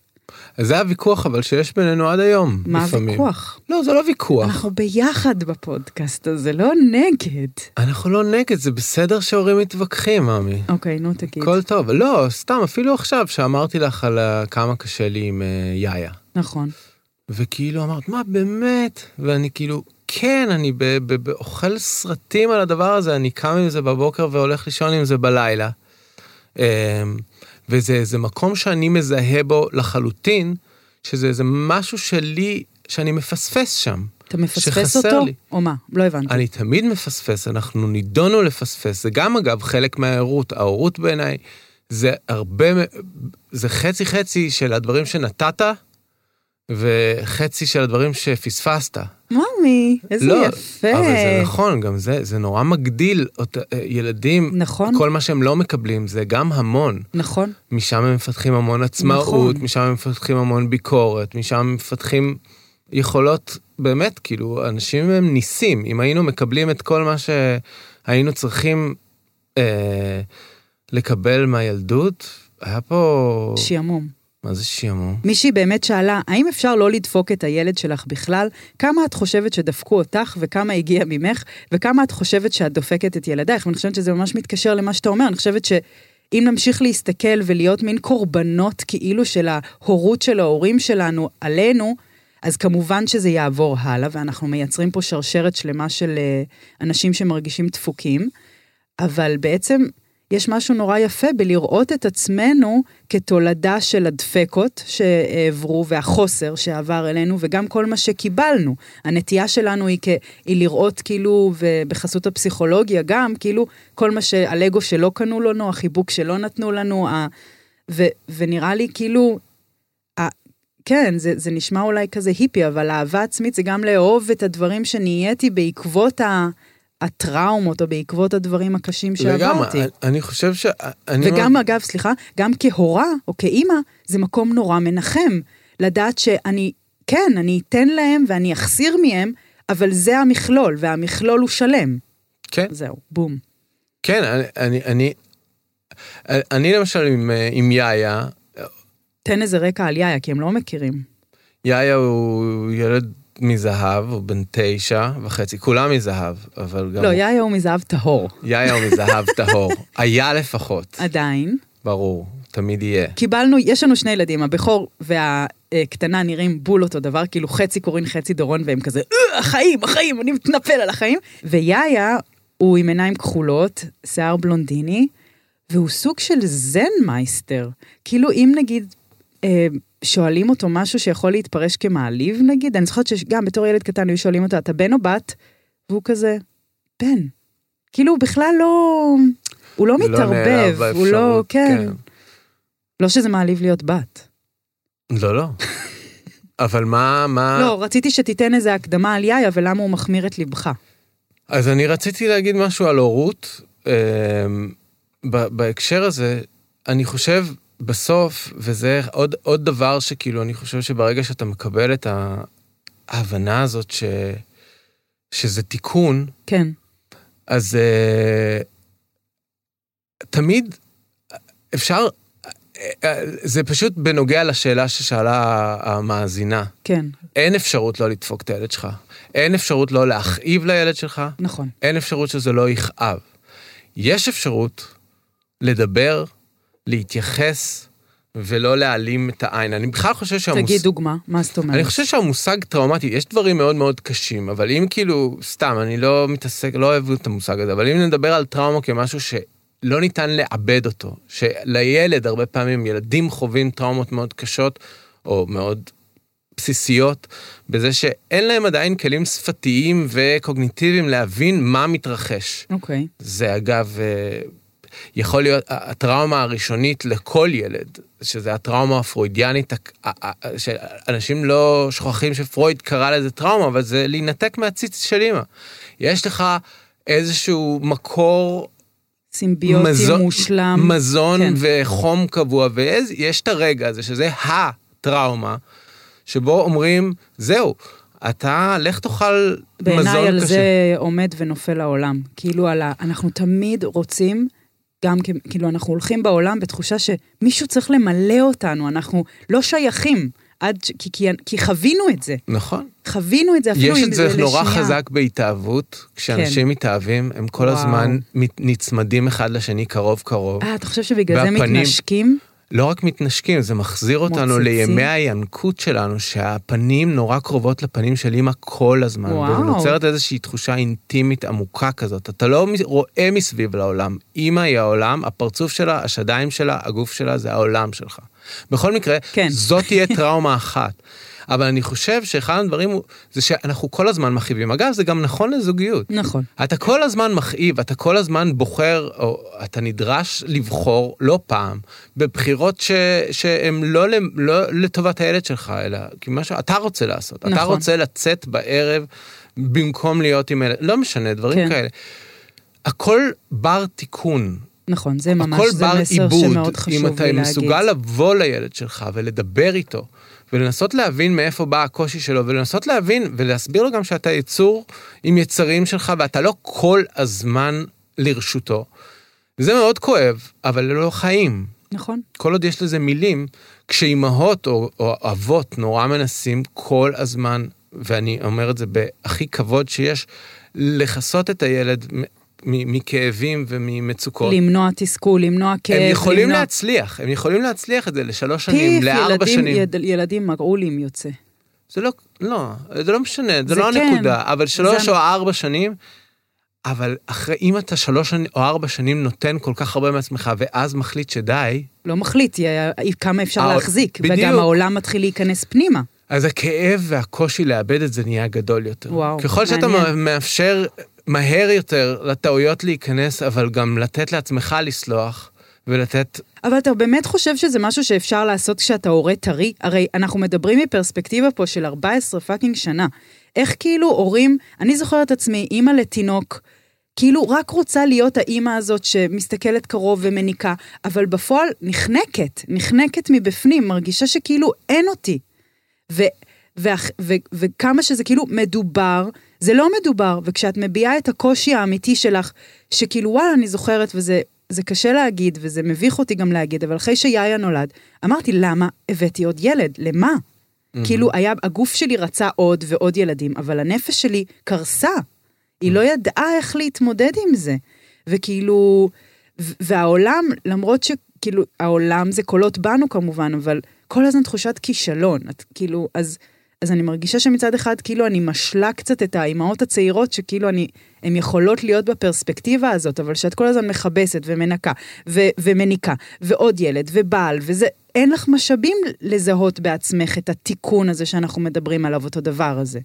זה הוויכוח אבל שיש בינינו עד היום, מה לפעמים. הוויכוח? לא, זה לא ויכוח. אנחנו ביחד בפודקאסט הזה, לא נגד. אנחנו לא נגד, זה בסדר שהורים מתווכחים, מאמי. אוקיי, נו תגיד. הכל טוב. לא, סתם, אפילו עכשיו שאמרתי לך על כמה קשה לי עם אה, יאיה. נכון. וכאילו אמרת, מה באמת? ואני כאילו, כן, אני ב- ב- ב- אוכל סרטים על הדבר הזה, אני קם עם זה בבוקר והולך לישון עם זה בלילה. אמ, וזה איזה מקום שאני מזהה בו לחלוטין, שזה איזה משהו שלי שאני מפספס שם. אתה מפספס אותו? לי. או מה? לא הבנתי. אני תמיד מפספס, אנחנו נידונו לפספס, זה גם אגב חלק מההורות, ההורות בעיניי זה הרבה, זה חצי חצי של הדברים שנתת, וחצי של הדברים שפספסת. ממי, איזה לא, יפה. אבל זה נכון, גם זה, זה נורא מגדיל אות, ילדים, נכון, כל מה שהם לא מקבלים זה גם המון. נכון. משם הם מפתחים המון עצמאות, נכון. משם הם מפתחים המון ביקורת, משם הם מפתחים יכולות, באמת, כאילו, אנשים הם ניסים. אם היינו מקבלים את כל מה שהיינו צריכים אה, לקבל מהילדות, היה פה... שעמום. מה זה שעמום? מישהי באמת שאלה, האם אפשר לא לדפוק את הילד שלך בכלל? כמה את חושבת שדפקו אותך וכמה הגיע ממך, וכמה את חושבת שאת דופקת את ילדייך? ואני חושבת שזה ממש מתקשר למה שאתה אומר, אני חושבת שאם נמשיך להסתכל ולהיות מין קורבנות כאילו של ההורות של ההורים שלנו עלינו, אז כמובן שזה יעבור הלאה, ואנחנו מייצרים פה שרשרת שלמה של אה, אנשים שמרגישים דפוקים, אבל בעצם יש משהו נורא יפה בלראות את עצמנו כתולדה של הדפקות שעברו והחוסר שעבר אלינו וגם כל מה שקיבלנו. הנטייה שלנו היא, כ... היא לראות כאילו, ובחסות הפסיכולוגיה גם, כאילו כל מה שהלגו שלא קנו לנו, החיבוק שלא נתנו לנו, ה... ו... ונראה לי כאילו, ה... כן, זה, זה נשמע אולי כזה היפי, אבל אהבה עצמית זה גם לאהוב את הדברים שנהייתי בעקבות ה... הטראומות או בעקבות הדברים הקשים שעברתי. לגמרי, אני חושב ש... אני וגם מאוד- אגב, סליחה, גם כהורה או כאימא, זה מקום נורא מנחם. לדעת שאני, כן, אני אתן להם ואני אחסיר מהם, אבל זה המכלול, והמכלול הוא שלם. כן, זהו, בום. כן, אני, אני, אני, אני למשל עם, אה, עם יאיה, תן איזה רקע על יאיה, כי הם לא מכירים. יאיה הוא ילד מזהב, הוא בן תשע וחצי, כולם מזהב, אבל גם... לא, יאיה הוא מזהב טהור. יאיה הוא מזהב טהור. היה לפחות, עדיין. ברור, תמיד יהיה. קיבלנו, יש לנו שני ילדים, הבכור והקטנה נראים בול אותו דבר, כאילו חצי קורין, חצי דורון, והם כזה, "אה, החיים, החיים, אני מתנפל על החיים. ויאיה, הוא עם עיניים כחולות, שיער בלונדיני, והוא סוג של זן מייסטר. כאילו, אם נגיד, אה, שואלים אותו משהו שיכול להתפרש כמעליב, נגיד, אני זוכרת שגם בתור ילד קטן היו שואלים אותו, אתה בן או בת? והוא כזה, בן. כאילו, הוא בכלל לא... הוא לא לא מתערבב, הוא לא, באפשרות, כן. לא שזה מעליב להיות בת. לא, לא. אבל מה, מה... לא, רציתי שתיתן איזה הקדמה על יאיה ולמה הוא מחמיר את ליבך. אז אני רציתי להגיד משהו על הורות. אה, בהקשר הזה, אני חושב בסוף, וזה עוד, עוד דבר שכאילו, אני חושב שברגע שאתה מקבל את ההבנה הזאת ש, שזה תיקון, כן, אז אה, תמיד אפשר, אה, אה, זה פשוט בנוגע לשאלה ששאלה המאזינה. כן, אין אפשרות לא לדפוק את הילד שלך. אין אפשרות לא להכאיב לילד שלך. נכון. אין אפשרות שזה לא יכאב. יש אפשרות לדבר, להתייחס ולא להעלים את העין. אני בכלל חושב שהמושג... תגיד דוגמה, מה זאת אומרת? אני חושב שהמושג טראומטי, יש דברים מאוד מאוד קשים, אבל אם כאילו, סתם, אני לא מתעסק, לא אוהב את המושג הזה, אבל אם נדבר על טראומה כמשהו שלא ניתן לעבד אותו, שלילד, הרבה פעמים ילדים חווים טראומות מאוד קשות, או מאוד בסיסיות, בזה שאין להם עדיין כלים שפתיים וקוגניטיביים להבין מה מתרחש. אוקיי, זה אגב, אה, יכול להיות הטראומה הראשונית לכל ילד, שזה הטראומה הפרוידיאנית, שאנשים לא שוכחים שפרויד קרא לזה טראומה, אבל זה להינתק מהציץ של אימא. יש לך איזשהו מקור סימביוטי מזון- מושלם. מזון כן. וחום קבוע, ויש את הרגע הזה, שזה הטראומה, שבו אומרים, זהו, אתה לך תאכל מזון בעיניי על קשה. זה עומד ונופל העולם. כאילו על ה... אנחנו תמיד רוצים, גם. כאילו אנחנו הולכים בעולם בתחושה שמישהו צריך למלא אותנו, אנחנו לא שייכים. עד ש... כי, כי, כי חווינו את זה. נכון. חווינו את זה אפילו יש אם את זה נורא לשנייה. חזק בהתאהבות, כשאנשים מתאהבים, הם כל וואו. הזמן נצמדים אחד לשני קרוב קרוב. אה, אתה חושב שבגלל זה והפנים- מתנשקים? לא רק מתנשקים, זה מחזיר אותנו מוצצים. לימי הינקות שלנו, שהפנים נורא קרובות לפנים של אימא כל הזמן. וואו. ונוצרת איזושהי תחושה אינטימית עמוקה כזאת. אתה לא רואה מסביב לעולם. אימא היא העולם, הפרצוף שלה, השדיים שלה, הגוף שלה, זה העולם שלך. בכל מקרה, כן. זאת תהיה טראומה אחת. אבל אני חושב שאחד הדברים הוא, זה שאנחנו כל הזמן מכאיבים. אגב, זה גם נכון לזוגיות. נכון. אתה כל הזמן מכאיב, אתה כל הזמן בוחר, או אתה נדרש לבחור לא פעם, בבחירות ש, שהן לא, לא לטובת הילד שלך, אלא כי מה שאתה רוצה לעשות. אתה נכון. רוצה לצאת בערב במקום להיות עם ילד, לא משנה, דברים כן. כאלה. הכל בר תיקון. נכון, זה ממש, הכל זה בר מסר עיבוד. שמאוד חשוב לי אם להגיד. אתה מסוגל לבוא לילד שלך ולדבר איתו, ולנסות להבין מאיפה בא הקושי שלו, ולנסות להבין ולהסביר לו גם שאתה יצור עם יצרים שלך, ואתה לא כל הזמן לרשותו. וזה מאוד כואב, אבל לא חיים. נכון. כל עוד יש לזה מילים, כשאימהות או, או אבות נורא מנסים כל הזמן, ואני אומר את זה בהכי כבוד שיש, לכסות את הילד מכאבים וממצוקות. למנוע תסכול, למנוע כאב. הם יכולים למנוע... להצליח, הם יכולים להצליח את זה לשלוש שנים, לארבע שנים. יד, ילדים מראו לי אם יוצא. זה לא, לא, זה לא משנה, זה, זה לא כן. הנקודה, אבל שלוש זה- או ארבע שנים, אבל אחרי, אם אתה שלוש או ארבע שנים נותן כל כך הרבה מעצמך, ואז מחליט שדי, לא מחליט כמה אפשר אה, להחזיק, בדיוק. וגם העולם מתחיל להיכנס פנימה. אז הכאב והקושי לאבד את זה נהיה גדול יותר. וואו, ככל שאתה מעניין. מאפשר מהר יותר לטעויות להיכנס, אבל גם לתת לעצמך לסלוח, ולתת... אבל אתה באמת חושב שזה משהו שאפשר לעשות כשאתה הורה טרי? הרי אנחנו מדברים מפרספקטיבה פה של 14 fucking שנה. איך כאילו הורים, אני זוכרת עצמי, אימא לתינוק, כאילו רק רוצה להיות האימא הזאת שמסתכלת קרוב ומניקה, אבל בפועל נחנקת, נחנקת מבפנים, מרגישה שכאילו אין אותי. ו, ו, ו, וכמה שזה כאילו מדובר, זה לא מדובר, וכשאת מביעה את הקושי האמיתי שלך, שכאילו וואלה, אני זוכרת, וזה זה קשה להגיד, וזה מביך אותי גם להגיד, אבל אחרי שיאיה נולד, אמרתי, למה הבאתי עוד ילד? למה? כאילו, היה, הגוף שלי רצה עוד ועוד ילדים, אבל הנפש שלי קרסה. היא לא ידעה איך להתמודד עם זה. וכאילו, והעולם, למרות שכאילו, העולם זה קולות בנו כמובן, אבל כל הזמן תחושת כישלון. את כאילו, אז, אז אני מרגישה שמצד אחד, כאילו, אני משלה קצת את האימהות הצעירות, שכאילו אני, הן יכולות להיות בפרספקטיבה הזאת, אבל שאת כל הזמן מכבסת ומנקה, ו- ומניקה, ועוד ילד, ובעל, וזה, אין לך משאבים לזהות בעצמך את התיקון הזה שאנחנו מדברים עליו, אותו דבר הזה.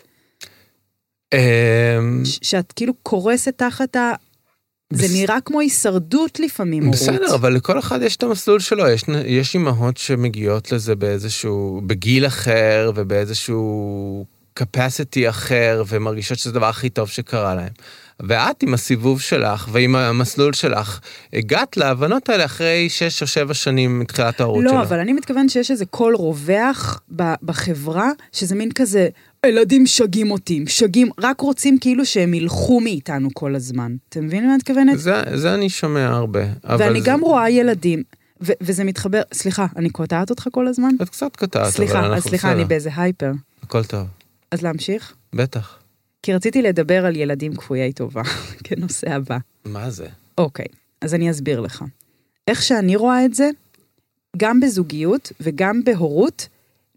אמ, שאת כאילו קורסת תחת ה... זה בס- נראה כמו הישרדות לפעמים, הורות. בסדר, אבל לכל אחד יש את המסלול שלו. יש, יש אימהות שמגיעות לזה באיזשהו, בגיל אחר ובאיזשהו capacity אחר, ומרגישות שזה הדבר הכי טוב שקרה להם. ואת עם הסיבוב שלך ועם המסלול שלך, הגעת להבנות האלה אחרי שש או שבע שנים מתחילת ההורות לא, שלך. אבל אני מתכוונת שיש איזה קול רווח בחברה, שזה מין כזה, הילדים משגעים אותי, משגעים, רק רוצים כאילו שהם ילכו מאיתנו כל הזמן. אתה מבין למה אני מתכוונת? זה, זה אני שומע הרבה. ואני זה- גם רואה ילדים, ו- וזה מתחבר, סליחה, אני קוטעת אותך כל הזמן? את קצת קטעת, אבל סליחה, אנחנו אז סליחה, אני בסדר. באיזה הייפר. הכל טוב, אז להמשיך? בטח. כי רציתי לדבר על ילדים כפויי טובה, כנושא הבא. מה זה? אוקיי, אז אני אסביר לך. איך שאני רואה את זה, גם בזוגיות וגם בהורות,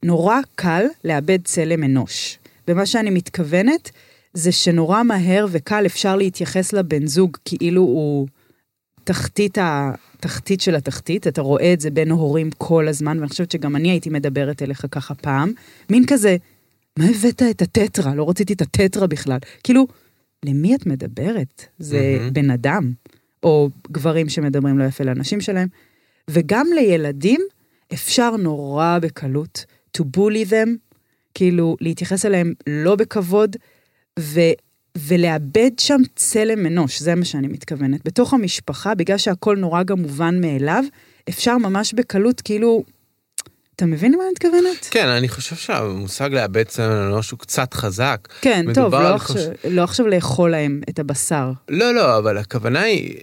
נורא קל לאבד צלם אנוש. ומה שאני מתכוונת, זה שנורא מהר וקל אפשר להתייחס לבן זוג כאילו הוא תחתית, ה... תחתית של התחתית, אתה רואה את זה בין הורים כל הזמן, ואני חושבת שגם אני הייתי מדברת אליך ככה פעם, מין כזה, מה הבאת את הטטרה? לא רציתי את הטטרה בכלל. כאילו, למי את מדברת? זה מהמם. בן אדם, או גברים שמדברים לא יפה לאנשים שלהם. וגם לילדים אפשר נורא בקלות to bully them, כאילו להתייחס אליהם לא בכבוד, ו, ולאבד שם צלם אנוש, זה מה שאני מתכוונת. בתוך המשפחה, בגלל שהכל נורא גם מובן מאליו, אפשר ממש בקלות, כאילו, אתה מבין למה אני מתכוונת? כן, אני חושב שהמושג לאבד צלם אנוש הוא קצת חזק. כן, טוב, לא חוש- עכשיו, לא עכשיו לאכול להם את הבשר. לא, לא, אבל הכוונה היא...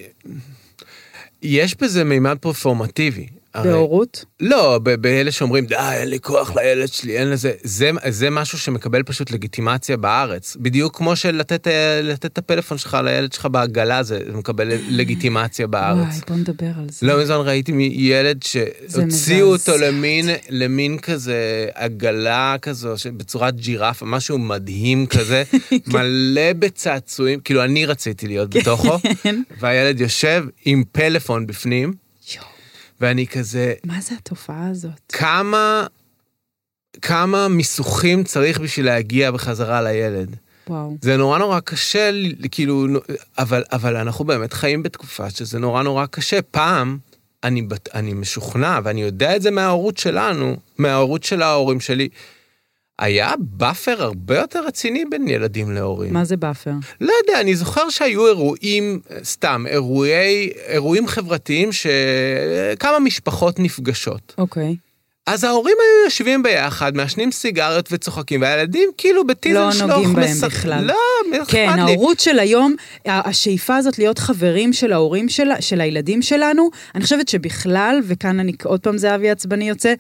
יש בזה מימד פרפורמטיבי. בהורות? לא, באלה שאומרים, די, אין לי כוח לילד שלי, אין לזה, זה, זה משהו שמקבל פשוט לגיטימציה בארץ. בדיוק כמו שלתת אה, לתת את הפלאפון שלך לילד שלך בעגלה, זה מקבל לגיטימציה בארץ. וואי, בוא נדבר על זה. לא מזמן ראיתי ילד שהוציאו אותו למין, למין כזה עגלה כזו, בצורת ג'ירפה, משהו מדהים כזה, מלא בצעצועים, כאילו אני רציתי להיות בתוכו, כן. והילד יושב עם פלאפון בפנים. ואני כזה, מה זה התופעה הזאת? כמה, כמה מיסוכים צריך בשביל להגיע בחזרה לילד. וואו. זה נורא נורא קשה, כאילו, אבל, אבל אנחנו באמת חיים בתקופה שזה נורא נורא קשה. פעם, אני, אני משוכנע, ואני יודע את זה מההורות שלנו, מההורות של ההורים שלי, היה buffer הרבה יותר רציני בין ילדים להורים. מה זה buffer? לא יודע, אני זוכר שהיו אירועים, סתם, אירועי, אירועים חברתיים שכמה משפחות נפגשות. אוקיי. אז ההורים היו יושבים ביחד, מעשנים סיגריות וצוחקים, והילדים כאילו בטיזן לא שלוך נוגעים בהם משחק- בכלל. לא, מי אכפת כן, לי? ההורות של היום, השאיפה הזאת להיות חברים של ההורים של, של הילדים שלנו, אני חושבת שבכלל, וכאן אני, עוד פעם זהבי עצבני יוצא,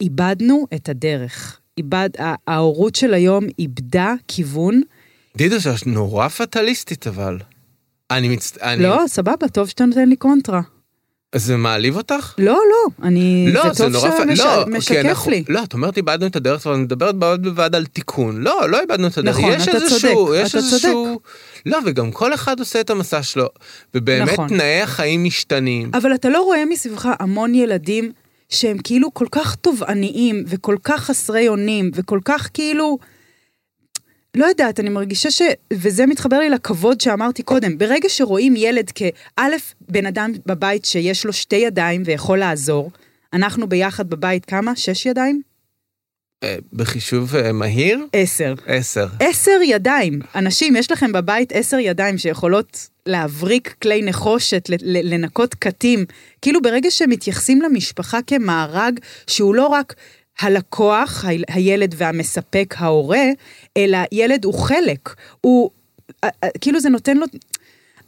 איבדנו את הדרך. איבד, ההורות של היום איבדה כיוון. דידו, זה נורא פטליסטית אבל. אני מצט... אני... לא, סבבה, טוב שאתה נותן לי קונטרה. זה מעליב אותך? לא, לא, אני... לא, זה טוב נורא שאתה מש... לא, כי משקף אנחנו- לי. לא, את אומרת איבדנו את הדרך, אבל אני מדברת בעוד בוועד על תיקון. לא, לא איבדנו את הדרך. נכון, יש אתה איזשהו, צודק, יש אתה איזשהו... לא, וגם כל אחד עושה את המסע שלו. ובאמת נכון. תנאי החיים משתנים. אבל אתה לא רואה מסביבך המון ילדים שהם כאילו כל כך תובעניים וכל כך חסרי אונים וכל כך כאילו... לא יודעת, אני מרגישה ש... וזה מתחבר לי לכבוד שאמרתי קודם. ברגע שרואים ילד כאלף בן אדם בבית שיש לו שתי ידיים ויכול לעזור, אנחנו ביחד בבית כמה? שש ידיים? אה, בחישוב אה, מהיר, עשר. עשר. עשר ידיים. אנשים, יש לכם בבית עשר ידיים שיכולות להבריק כלי נחושת, לנקות קטים. כאילו ברגע שמתייחסים למשפחה כמארג שהוא לא רק הלקוח, הילד והמספק ההורה, אלא ילד הוא חלק. הוא, כאילו זה נותן לו...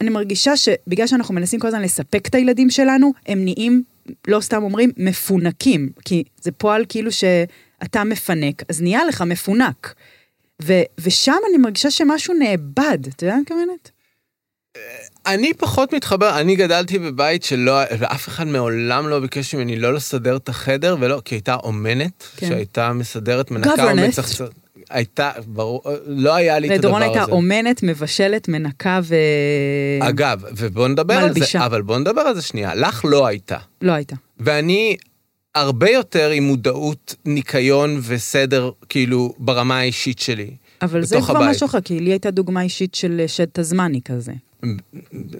אני מרגישה שבגלל שאנחנו מנסים כל הזמן לספק את הילדים שלנו, הם נהיים, לא סתם אומרים, מפונקים. כי זה פועל כאילו שאתה מפנק, אז נהיה לך מפונק. ו- ושם אני מרגישה שמשהו נאבד, אתה יודע מה אני מתכוונת? אני פחות מתחבר, אני גדלתי בבית שלא, ואף אחד מעולם לא ביקש ממני לא לסדר את החדר, ולא, כי הייתה אומנת, כן. שהייתה מסדרת, מנקה. ומצחצחת. הייתה, ברור, לא היה לי את הדבר הזה. הייתה אומנת, מבשלת, מנקה ו... אגב, ובוא נדבר על מלבישה. זה, אבל בוא נדבר על זה שנייה, לך לא הייתה. לא הייתה. ואני הרבה יותר עם מודעות ניקיון וסדר, כאילו, ברמה האישית שלי. אבל זה כבר. משהו אחר, כי לי הייתה דוגמה אישית של שד תזמני כזה.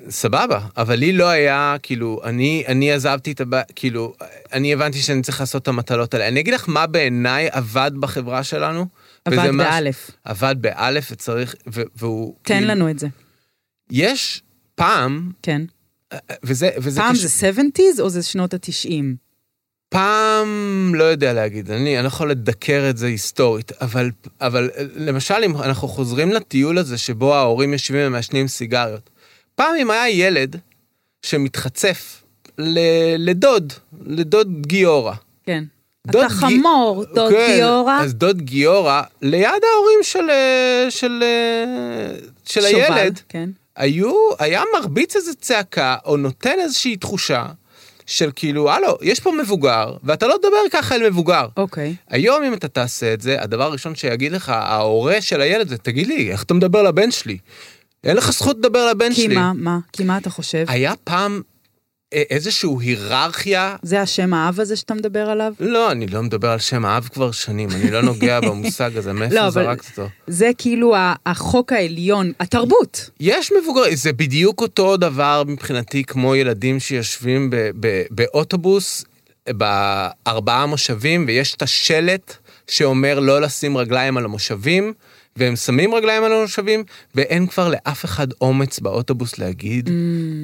סבבה, אבל לי לא היה, כאילו, אני, אני עזבתי את הבית, כאילו, אני הבנתי שאני צריך לעשות את המטלות האלה. אני אגיד לך מה בעיניי עבד בחברה שלנו. עבד באלף. עבד באלף וצריך, ו- והוא... תן כאילו, לנו את זה. יש פעם, כן. וזה, וזה פעם קשור- זה 70's או זה שנות ה-90? פעם, לא יודע להגיד, אני, אני לא יכול לדקר את זה היסטורית, אבל, אבל למשל, אם אנחנו חוזרים לטיול הזה שבו ההורים יושבים ומעשנים סיגריות, פעם אם היה ילד שמתחצף ל- לדוד, לדוד גיורא. כן. דוד אתה גי- חמור, דוד כן, גיורא. אז דוד גיורא, ליד ההורים של, אה, של, אה, של שובל, הילד, כן. היו, היה מרביץ איזה צעקה, או נותן איזושהי תחושה של כאילו, הלו, יש פה מבוגר, ואתה לא תדבר ככה אל מבוגר. אוקיי. היום אם אתה תעשה את זה, הדבר הראשון שיגיד לך ההורה של הילד זה, תגיד לי, איך אתה מדבר לבן שלי? אין לך זכות לדבר לבן כי שלי. מה, מה? כי מה אתה חושב? היה פעם איזושהי היררכיה זה השם האב הזה שאתה מדבר עליו? לא, אני לא מדבר על שם האב כבר שנים, אני לא נוגע במושג הזה, מאיפה לא, זרקת אותו? זה כאילו החוק העליון, התרבות. יש מבוגרים, זה בדיוק אותו דבר מבחינתי כמו ילדים שיושבים ב- ב- באוטובוס בארבעה מושבים ויש את השלט שאומר לא לשים רגליים על המושבים, והם שמים רגליים על המושבים, ואין כבר לאף אחד אומץ באוטובוס להגיד,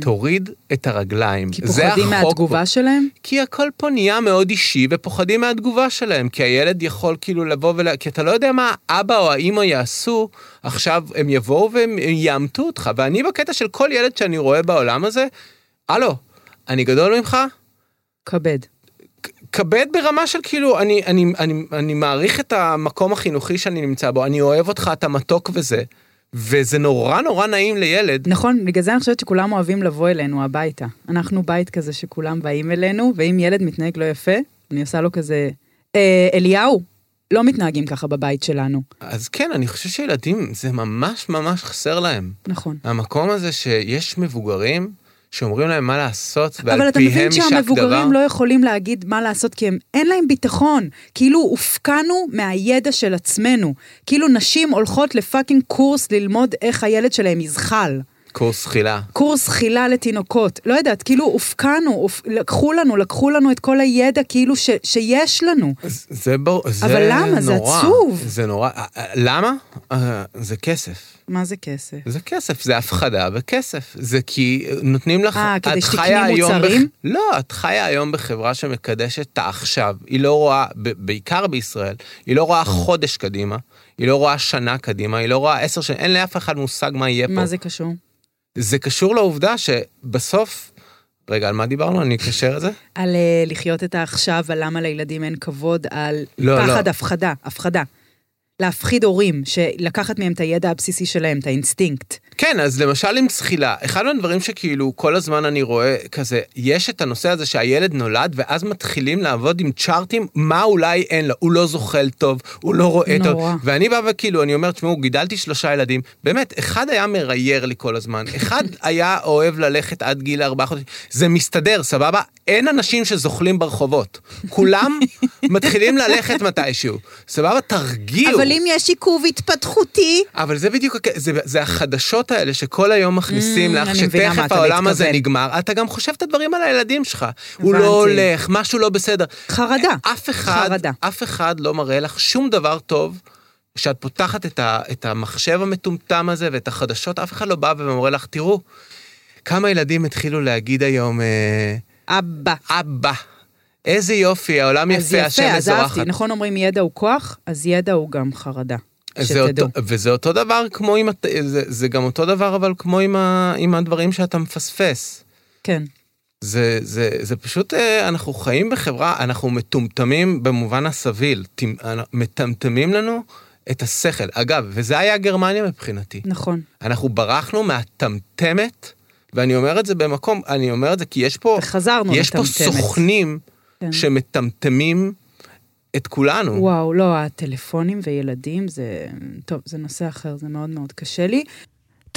תוריד את הרגליים. Mm. כי פוחדים מהתגובה שלהם? כי הכל פה נהיה מאוד אישי ופוחדים מהתגובה שלהם, כי הילד יכול כאילו לבוא ול... כי אתה לא יודע מה האבא או האימא יעשו, עכשיו הם יבואו והם יעמתו אותך. ואני בקטע של כל ילד שאני רואה בעולם הזה, הלו, אני גדול ממך? כבד. כבד ברמה של כאילו, אני, אני, אני, אני מעריך את המקום החינוכי שאני נמצא בו, אני אוהב אותך, אתה מתוק וזה, וזה נורא נורא נעים לילד. נכון, בגלל זה אני חושבת שכולם אוהבים לבוא אלינו הביתה. אנחנו בית כזה שכולם באים אלינו, ואם ילד מתנהג לא יפה, אני עושה לו כזה, אה, אליהו, לא מתנהגים ככה בבית שלנו. אז כן, אני חושב שילדים, זה ממש ממש חסר להם. נכון. המקום הזה שיש מבוגרים שאומרים להם מה לעשות, אבל ועל אתה פיהם מבין יישק דבר. שהמבוגרים לא יכולים להגיד מה לעשות כי הם, אין להם ביטחון. כאילו הופקענו מהידע של עצמנו. כאילו נשים הולכות לפאקינג קורס ללמוד איך הילד שלהם יזחל. קורס חילה. קורס חילה לתינוקות. לא יודעת, כאילו הופקענו, הופ... לקחו לנו, לקחו לנו את כל הידע כאילו ש... שיש לנו. זה- ברור, זה אבל למה? זה נורא. עצוב. זה נורא. אה, אה, למה? אה, זה כסף. מה זה כסף? זה כסף, זה הפחדה וכסף. זה כי נותנים לך... אה, כדי שתקני מוצרים? בח- לא, את חיה היום בחברה שמקדשת את העכשיו. היא לא רואה, בעיקר בישראל, היא לא רואה חודש קדימה, היא לא רואה שנה קדימה, היא לא רואה עשר שנים, אין לאף אחד מושג מה יהיה פה. מה זה קשור? זה קשור לעובדה שבסוף... רגע, על מה דיברנו? אני אקשר את זה? על אה, לחיות את העכשיו, על למה לילדים אין כבוד, על לא, פחד לא. הפחדה, הפחדה. להפחיד הורים, שלקחת מהם את הידע הבסיסי שלהם, את האינסטינקט. כן, אז למשל עם זחילה, אחד מהדברים שכאילו כל הזמן אני רואה כזה, יש את הנושא הזה שהילד נולד, ואז מתחילים לעבוד עם chart ים, מה אולי אין לו, הוא לא זוחל טוב, הוא לא רואה נורא. טוב, ואני בא וכאילו, אני אומר, תשמעו, גידלתי שלושה ילדים, באמת, אחד היה מרייר לי כל הזמן, אחד היה אוהב ללכת עד גיל ארבעה חודשים, זה מסתדר, סבבה? אין אנשים שזוחלים ברחובות, כולם מתחילים ללכת מתישהו, סבבה? תרגיעו. אבל אם יש עיכוב התפתחותי... אבל זה בדיוק, זה, זה החדשות האלה שכל היום מכניסים Mm, לך, שתכף העולם הזה. נגמר, אתה גם חושב את הדברים על הילדים שלך. הוא הבנתי. לא הולך, משהו לא בסדר. חרדה. אף אחד, חרדה. אף אחד לא מראה לך שום דבר טוב. כשאת פותחת את, ה, את המחשב המטומטם הזה ואת החדשות, אף אחד לא בא ומורה לך, תראו, כמה ילדים התחילו להגיד היום, אה, אבא. אבא, איזה יופי, העולם יפה, השם יפה, אז מזורחת. אהבתי. נכון אומרים ידע הוא כוח, אז ידע הוא גם חרדה. זה אותו, שתדעו. וזה אותו דבר כמו עם, זה, זה גם אותו דבר אבל כמו עם, ה, עם הדברים שאתה מפספס. כן. זה, זה, זה פשוט, אה, אנחנו חיים בחברה, אנחנו מטומטמים במובן הסביל, מטמטמים לנו את השכל. אגב, וזה היה גרמניה מבחינתי. נכון. אנחנו ברחנו מהטמטמת, ואני אומר את זה במקום, אני אומר את זה כי יש פה, וחזרנו יש פה לטמטמת. סוכנים כן. שמטמטמים את כולנו. וואו, לא, הטלפונים וילדים זה... טוב, זה נושא אחר, זה מאוד מאוד קשה לי.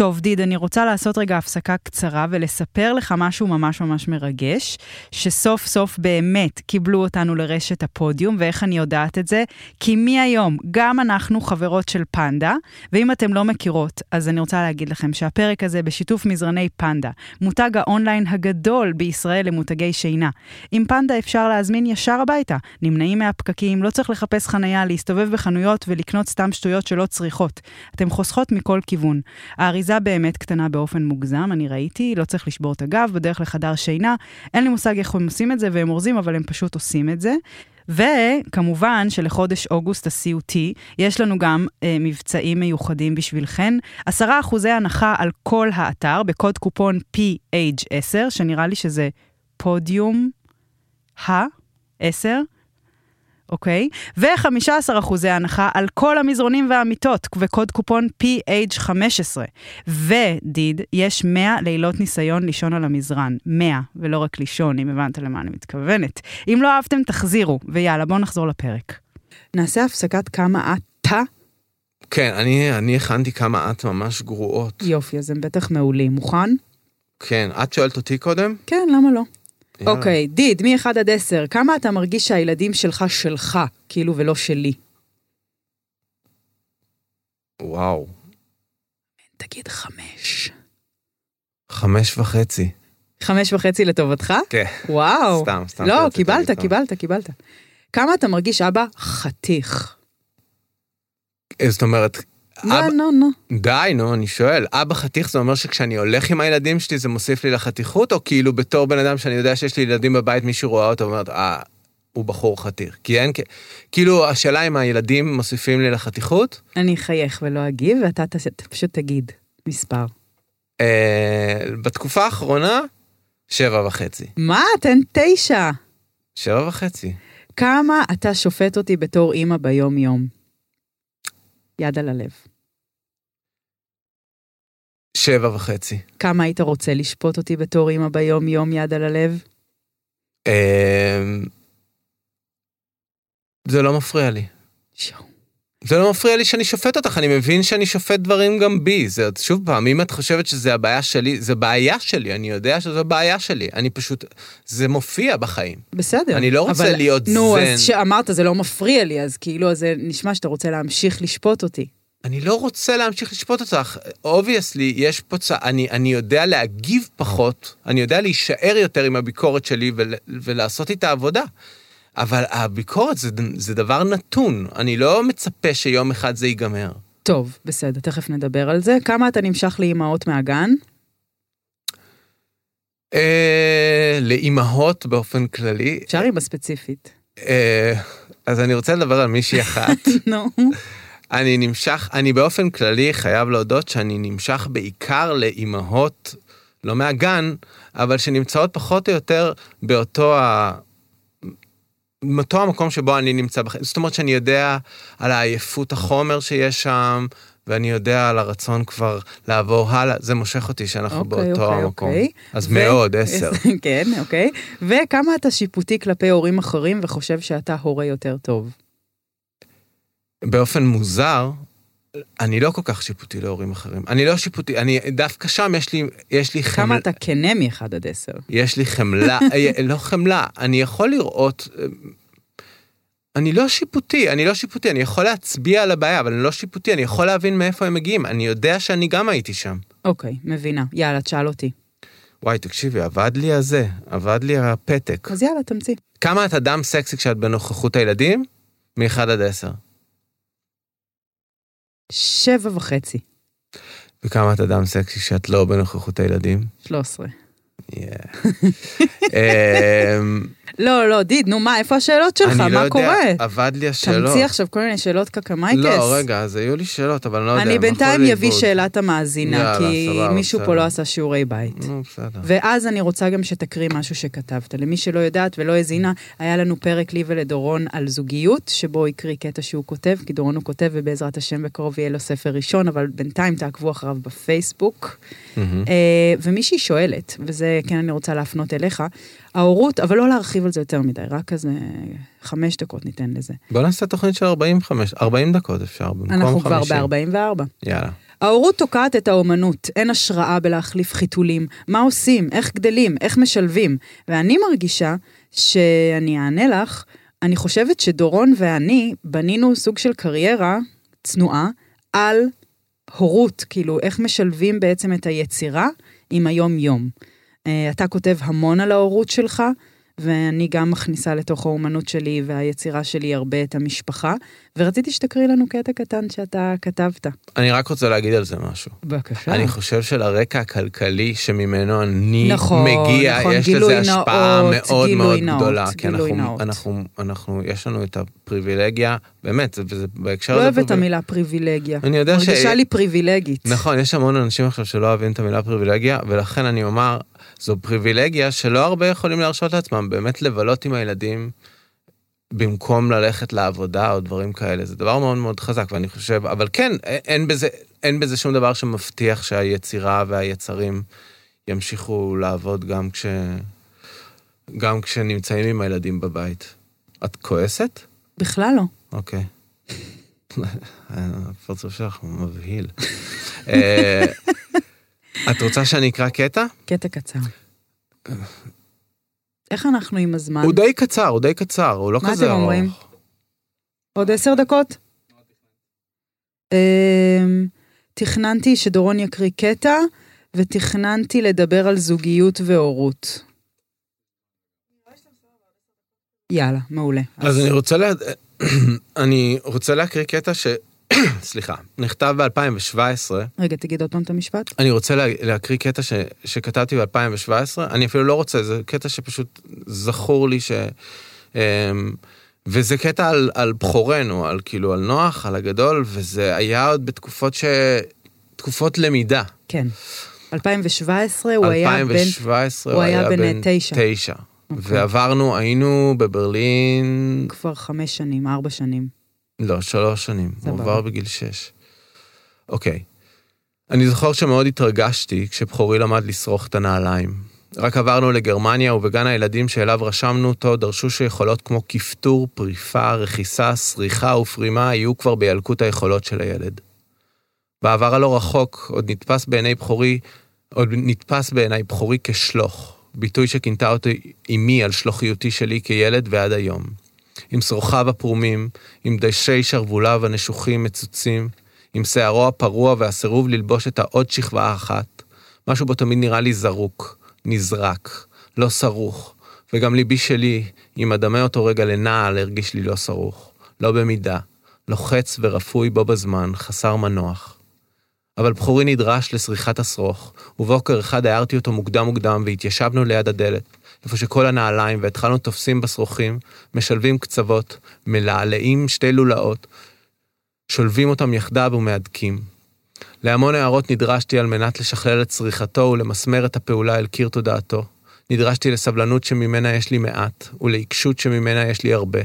טוב, דיד, אני רוצה לעשות רגע הפסקה קצרה ולספר לך משהו ממש ממש מרגש, שסוף סוף באמת קיבלו אותנו לרשת הפודיום, ואיך אני יודעת את זה? כי מהיום, גם אנחנו חברות של פנדה, ואם אתם לא מכירות, אז אני רוצה להגיד לכם שהפרק הזה בשיתוף מזרני פנדה, מותג האונליין הגדול בישראל למותגי שינה. עם פנדה אפשר להזמין ישר הביתה, נמנעים מהפקקים, לא צריך לחפש חנייה, להסתובב בחנויות ולקנות סתם שטויות שלא צריכות. אתם חוסכות מכל כיוון. האריזה באמת קטנה באופן מוגזם, אני ראיתי, לא צריך לשבור את הגב בדרך לחדר שינה. אין לי מושג איך הם עושים את זה והם אורזים, אבל הם פשוט עושים את זה. וכמובן שלחודש אוגוסט ה-CUT יש לנו גם אה, מבצעים מיוחדים בשבילכן. 10% הנחה על כל האתר בקוד קופון PH10, שנראה לי שזה פודיום ה-10. אוקיי? ו-15% הנחה על כל המזרונים והמיטות, וקוד קופון PH15. ודיד, יש 100 לילות ניסיון לישון על המזרן. 100, ולא רק לישון, אם הבנת למה אני מתכוונת. אם לא אהבתם, תחזירו. ויאללה, בואו נחזור לפרק. נעשה הפסקת כמה אתה? כן, אני, אני הכנתי כמה את ממש גרועות. יופי, אז הם בטח מעולים. מוכן? כן, את שואלת אותי קודם? כן, למה לא? אוקיי, דיד, מ-1 עד 10, כמה אתה מרגיש שהילדים שלך שלך, כאילו, ולא שלי? וואו, תגיד חמש. חמש וחצי. חמש וחצי לטובתך? כן. וואו. סתם, סתם. לא, קיבלת, קיבלת, קיבלת. כמה אתה מרגיש אבא חתיך? זאת אומרת, לא, אבא, לא, לא. די, נו, אני שואל, אבא חתיך זה אומר שכשאני הולך עם הילדים שלי זה מוסיף לי לחתיכות, או כאילו בתור בן אדם שאני יודע שיש לי ילדים בבית, מישהו רואה אותו ואומרת, אה, הוא בחור חתיך. כי אין, כאילו, השאלה אם הילדים מוסיפים לי לחתיכות, אני אחייך ולא אגיב, ואתה ת- ת- פשוט תגיד מספר. אה, בתקופה האחרונה, שבע וחצי. מה? תן תשע. שבע וחצי. כמה אתה שופט אותי בתור אימא ביום-יום? יד על הלב. שבע וחצי. כמה היית רוצה לשפוט אותי בתור אימא ביום-יום, יד על הלב? אה, זה לא מפריע לי. שואו. זה לא מפריע לי שאני שופט אותך, אני מבין שאני שופט דברים גם בי. זה שוב פעם, אם את חושבת שזה הבעיה שלי, זה בעיה שלי, אני יודע שזו בעיה שלי. אני פשוט, זה מופיע בחיים. בסדר. אני לא רוצה אבל- להיות נו, זן. אז שאמרת, זה לא מפריע לי, אז כאילו, אז זה נשמע שאתה רוצה להמשיך לשפוט אותי. אני לא רוצה להמשיך לשפוט אותך. obviously, יש פה צ... אני, אני יודע להגיב פחות, אני יודע להישאר יותר עם הביקורת שלי ול, ולעשות איתה עבודה. אבל הביקורת זה, זה דבר נתון, אני לא מצפה שיום אחד זה ייגמר. טוב, בסדר, תכף נדבר על זה. כמה אתה נמשך לאימהות מהגן? אה, לאימהות באופן כללי, אפשר עם הספציפית. אה, אז אני רוצה לדבר על מישהי אחת. נו. אני נמשך, אני באופן כללי חייב להודות שאני נמשך בעיקר לאימהות, לא מהגן, אבל שנמצאות פחות או יותר באותו ה... מאותו המקום שבו אני נמצא בחיים. זאת אומרת שאני יודע על העייפות החומר שיש שם, ואני יודע על הרצון כבר לעבור הלאה, זה מושך אותי שאנחנו אוקיי, באותו אוקיי, המקום. אוקיי. אז ו- מאוד, עשר. כן, אוקיי. וכמה אתה שיפוטי כלפי הורים אחרים וחושב שאתה הורה יותר טוב? באופן מוזר, אני לא כל כך שיפוטי להורים אחרים. אני לא שיפוטי, אני דווקא שם יש לי, יש לי כמה חמלה. אתה כנה מ-1 עד 10? יש לי חמלה, אה, לא חמלה, אני יכול לראות, אה, אני לא שיפוטי, אני לא שיפוטי, אני יכול להצביע על הבעיה, אבל אני לא שיפוטי, אני יכול להבין מאיפה הם מגיעים, אני יודע שאני גם הייתי שם. אוקיי, מבינה. יאללה, תשאל אותי. וואי, תקשיבי, עבד לי הזה, עבד לי הפתק. אז יאללה, תמציא. כמה את אדם סקסי כשאת בנוכחות הילדים? מ-1 עד 10. שבע וחצי. וכמה את אדם סקסי כשאת לא בנוכחות הילדים? 13. אמ, לא, לא, דיד, נו מה, איפה השאלות שלך? אני לא מה יודע, קורה? עבד לי השאלות. תמציא עכשיו כל מיני שאלות קקמייקס. לא, רגע, אז היו לי שאלות, אבל אני לא יודע. אני בינתיים אביא. שאלת המאזינה, כי מישהו פה. לא עשה שיעורי בית. נו, בסדר. ואז אני רוצה גם שתקריא משהו שכתבת. למי שלא יודעת ולא האזינה, היה לנו פרק לי ולדורון על זוגיות, שבו הקריא קטע שהוא כותב, כי דורון הוא כותב, ובעזרת השם בקרוב יהיה לו ספר ראשון, אבל בינתיים תעקבו אחריו בפייסבוק. אה, ומישהי שואלת, וזה כן אני רוצה להפנות אליך, ההורות, אבל לא להרחיב על זה יותר מדי, רק כזה חמש דקות ניתן לזה. בוא נעשה תוכנית של 45, 40 דקות אפשר, במקום 50. אנחנו כבר ב-44. יאללה. ההורות תוקעת את האומנות, אין השראה בלהחליף חיתולים. מה עושים? איך גדלים? איך משלבים? ואני מרגישה שאני אענה לך, אני חושבת שדורון ואני בנינו סוג של קריירה צנועה על הורות, כאילו איך משלבים בעצם את היצירה עם היום-יום. אה, אתה כותב המון על ההורות שלך, ואני גם מכניסה לתוך האומנות שלי והיצירה שלי הרבה את המשפחה, ורציתי שתקריא לנו קטע קטן שאתה כתבת. אני רק רוצה להגיד על זה משהו. בבקשה. אני חושב שלרקע הכלכלי שממנו אני נכון, מגיע, נכון, יש לזה השפעה נאות, מאוד מאוד נאות, גדולה. כי גילוי אנחנו, נאות. אנחנו, אנחנו, יש לנו את הפריבילגיה, באמת, זה- וזה בהקשר לא הזה... אוהבת את פריביל- המילה פריבילגיה. אני יודע ש... מרגישה לי פריבילגית. נכון, יש המון אנשים עכשיו שלא אוהבים את המילה פריבילגיה, ולכן אני אומר, זו פריבילגיה שלא הרבה יכולים להרשות לעצמם, באמת לבלות עם הילדים במקום ללכת לעבודה או דברים כאלה. זה דבר מאוד מאוד חזק, ואני חושב, אבל כן, אין בזה, אין בזה שום דבר שמבטיח שהיצירה והיצרים ימשיכו לעבוד גם כש... גם כשנמצאים עם הילדים בבית. את כועסת? בכלל לא. אוקיי. הפרצוף שלך מבהיל. את רוצה שאני אקרא קטע? קטע קצר. איך אנחנו עם הזמן? הוא די קצר, הוא די קצר, הוא לא מה כזה אתם ארוך. אומרים? עוד עשר דקות? אמ, תכננתי שדורון יקריא קטע, ותכננתי לדבר על זוגיות והורות. יאללה, מעולה. אז אני רוצה לה... אני רוצה להקריא קטע ש... סליחה, נכתב ב-2017. רגע, תגיד עוד פעם את המשפט. אני רוצה לה... להקריא קטע ש... שכתבתי ב-2017. אני אפילו לא רוצה, זה קטע שפשוט זכור לי ש... אמ, וזה קטע על, על בכורנו, על כאילו על נוח, על הגדול, וזה היה עוד בתקופות ש... תקופות למידה. כן. 2017 הוא היה בן... 2017 הוא היה בן תשע. תשע. אוקיי. ועברנו, היינו בברלין, כבר חמש שנים, ארבע שנים. לא, שלוש שנים. הוא סבבה. עבר בגיל שש. אוקיי. אני זוכר שמאוד התרגשתי כשבחורי למד לשרוך את הנעליים. רק עברנו לגרמניה ובגן הילדים שאליו רשמנו אותו דרשו שיכולות כמו כפתור, פריפה, רכיסה, סריחה ופרימה יהיו כבר בילקוט היכולות של הילד. בעבר הלא רחוק עוד נתפס בעיני בכורי, עוד נתפס בעיניי בכורי כשלוך, ביטוי שכינתה אותי אמי על שלוחיותי שלי כילד ועד היום. עם שרוחיו הפרומים, עם דשי שרבוליו הנשוחים מצוצים, עם שערו הפרוע והסירוב ללבוש את העוד שכבה אחת. משהו בו תמיד נראה לי זרוק, נזרק, לא סרוך, וגם ליבי שלי, אם אדמה אותו רגע לנעל, הרגיש לי לא סרוך, לא במידה, לוחץ ורפוי בו בזמן, חסר מנוח. אבל בכורי נדרש לסריחת השרוך, ובוקר אחד הערתי אותו מוקדם מוקדם והתיישבנו ליד הדלת, איפה שכל הנעליים, והתחלנו תופסים בשרוכים, משלבים קצוות, מלעלעים שתי לולאות, שולבים אותם יחדיו ומהדקים. להמון הערות נדרשתי על מנת לשכלל את צריכתו ולמסמר את הפעולה אל קיר תודעתו. נדרשתי לסבלנות שממנה יש לי מעט, ולעיקשות שממנה יש לי הרבה.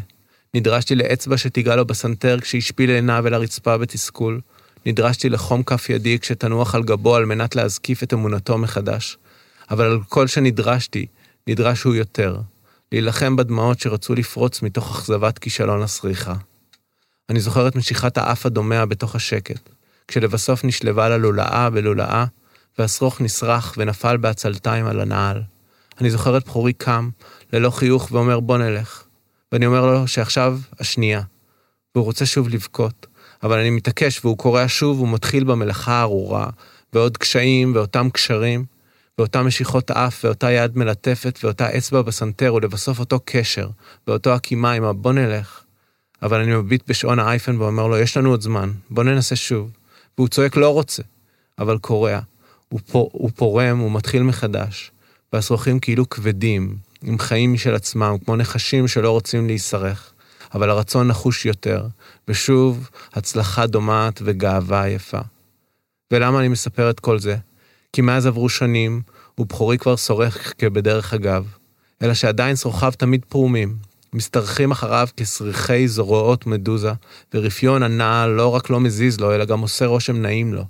נדרשתי לאצבע שתיגע לו בסנטר כשהשפיל עיניו אל הרצפה בתסכול. נדרשתי לחום כף ידי כשתנוח על גבו על מנת להזקיף את אמונתו מחדש. אבל על כל שנדרשתי, נדרש הוא יותר. להילחם בדמעות שרצו לפרוץ מתוך אכזבת כישלון הסריחה. אני זוכר את משיכת האף הדומע בתוך השקט, כשלבסוף נשלבה ללולאה בלולאה, והשרוך נסרח ונפל בעצלתיים על הנעל. אני זוכר את בחורי קם, ללא חיוך, ואומר בוא נלך. ואני אומר לו שעכשיו השנייה. והוא רוצה שוב לבכות, אבל אני מתעקש והוא קורע שוב ומתחיל במלאכה הארורה, ועוד קשיים ואותם קשרים, ואותה משיכות אף, ואותה יד מלטפת, ואותה אצבע בסנטר, ולבסוף אותו קשר, ואותו הקימה עם הבוא נלך. אבל אני מביט בשעון האייפן ואומר לו, יש לנו עוד זמן, בוא ננסה שוב. והוא צועק, לא רוצה, אבל קורע. הוא, פור, הוא פורם, הוא מתחיל מחדש. והשרוכים כאילו כבדים, עם חיים משל עצמם, כמו נחשים שלא רוצים להישרך. אבל הרצון נחוש יותר, ושוב, הצלחה דומעת וגאווה יפה. ולמה אני מספר את כל זה? כי מאז עברו שנים, ובכורי כבר שורך כבדרך אגב, אלא שעדיין שרוחיו תמיד פרומים, משתרכים אחריו כסריחי זרועות מדוזה, ורפיון הנעל לא רק לא מזיז לו, אלא גם עושה רושם נעים לו.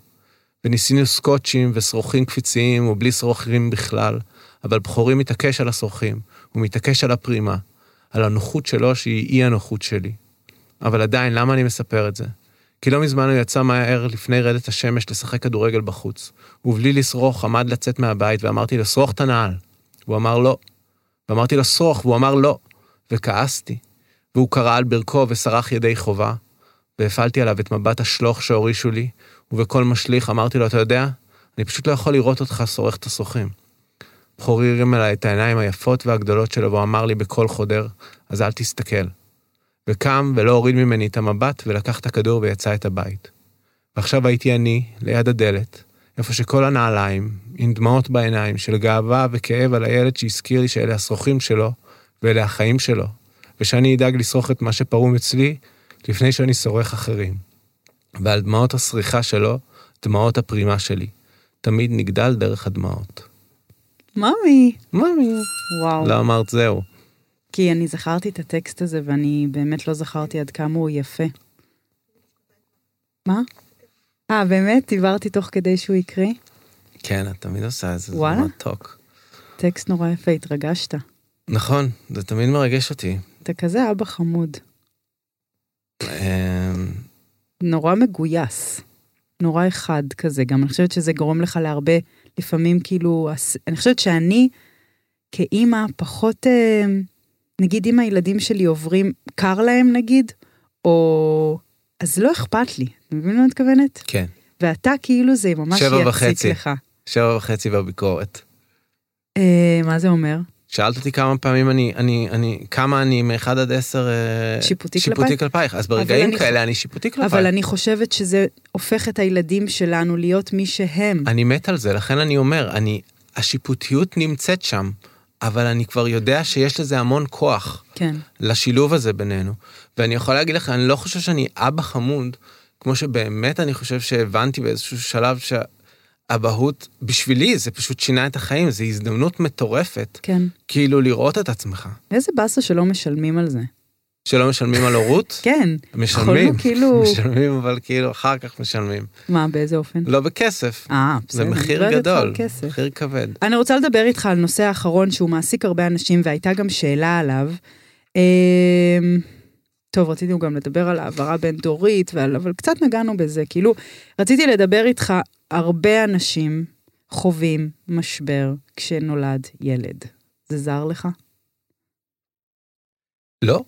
וניסינו סקוטשים ושרוכים קפיציים ובלי שרוכים בכלל, אבל בכורי מתעקש על השרוכים, הוא מתעקש על הפרימה, על הנוחות שלו שהיא אי הנוחות שלי. אבל עדיין, למה אני מספר את זה? כי לא מזמן הוא יצא מהר לפני רדת השמש לשחק כדורגל בחוץ, ובלי לשרוך עמד לצאת מהבית ואמרתי לו, שרוך את הנעל. הוא אמר לא. ואמרתי לו, שרוך, והוא אמר לא. וכעסתי, והוא קרא על ברכו ושרח ידי חובה, והפעלתי עליו את מבט השלוך שהורישו לי, ובקול משליך אמרתי לו, אתה יודע, אני פשוט לא יכול לראות אותך שורח את השרוכים. בכורי הרים אליי את העיניים היפות והגדולות שלו, והוא אמר לי בקול חודר, אז אל תסתכל. וקם ולא הוריד ממני את המבט, ולקח את הכדור ויצא את הבית. ועכשיו הייתי אני, ליד הדלת, איפה שכל הנעליים, עם דמעות בעיניים של גאווה וכאב על הילד שהזכיר לי שאלה השרוכים שלו, ואלה החיים שלו, ושאני אדאג לשרוך את מה שפרום אצלי, לפני שאני שורך אחרים. ועל דמעות הסריחה שלו, דמעות הפרימה שלי. תמיד נגדל דרך הדמעות. ממי. ממי. וואו. לא אמרת זהו. כי אני זכרתי את הטקסט הזה, ואני באמת לא זכרתי עד כמה הוא יפה. מה? אה, באמת? דיברתי תוך כדי שהוא הקריא? כן, את תמיד עושה את זה, זה? מתוק. טקסט נורא יפה, התרגשת. נכון, זה תמיד מרגש אותי. אתה כזה אבא חמוד. אמ, נורא מגויס. נורא אחד כזה. גם אני חושבת שזה גורם לך להרבה, לפעמים כאילו, אני חושבת שאני, כאימא, פחות, אה, נגיד אם הילדים שלי עוברים, קר להם נגיד, או... אז לא אכפת לי, אתה מבין מה אני מתכוונת? כן, ואתה כאילו זה ממש יציק וחצי. לך. שבע וחצי בביקורת. אה, מה זה אומר? שאלת אותי כמה פעמים אני, אני, אני, כמה אני מאחד עד עשר אה, שיפוטי שיפוטי? כלפייך. אז ברגעים אני- כאלה אני שיפוטי כלפייך. אבל אני חושבת שזה הופך את הילדים שלנו להיות מי שהם. אני מת על זה, לכן אני אומר, אני, השיפוטיות נמצאת שם, אבל אני כבר יודע שיש לזה המון כוח, כן. לשילוב הזה בינינו. ואני יכול להגיד לך, אני לא חושב שאני אבא חמוד, כמו שבאמת אני חושב שהבנתי באיזשהו שלב שהאבהות, בשבילי זה פשוט שינה את החיים, זו הזדמנות מטורפת, כן. כאילו לראות את עצמך. איזה באסה שלא משלמים על זה. שלא משלמים על הורות? כן. משלמים, כאילו... משלמים אבל כאילו אחר כך משלמים. מה, באיזה אופן? לא בכסף, אה, זה בסדר. מחיר לא יודעת גדול. מחיר כבד. אני רוצה לדבר איתך על נושא האחרון שהוא מעסיק הרבה אנשים והייתה גם שאלה עליו. אמ, טוב, רציתי גם לדבר על העברה בין דורית, ועל, אבל קצת נגענו בזה. כאילו, רציתי לדבר איתך, הרבה אנשים חווים משבר כשנולד ילד. זה זר לך? לא?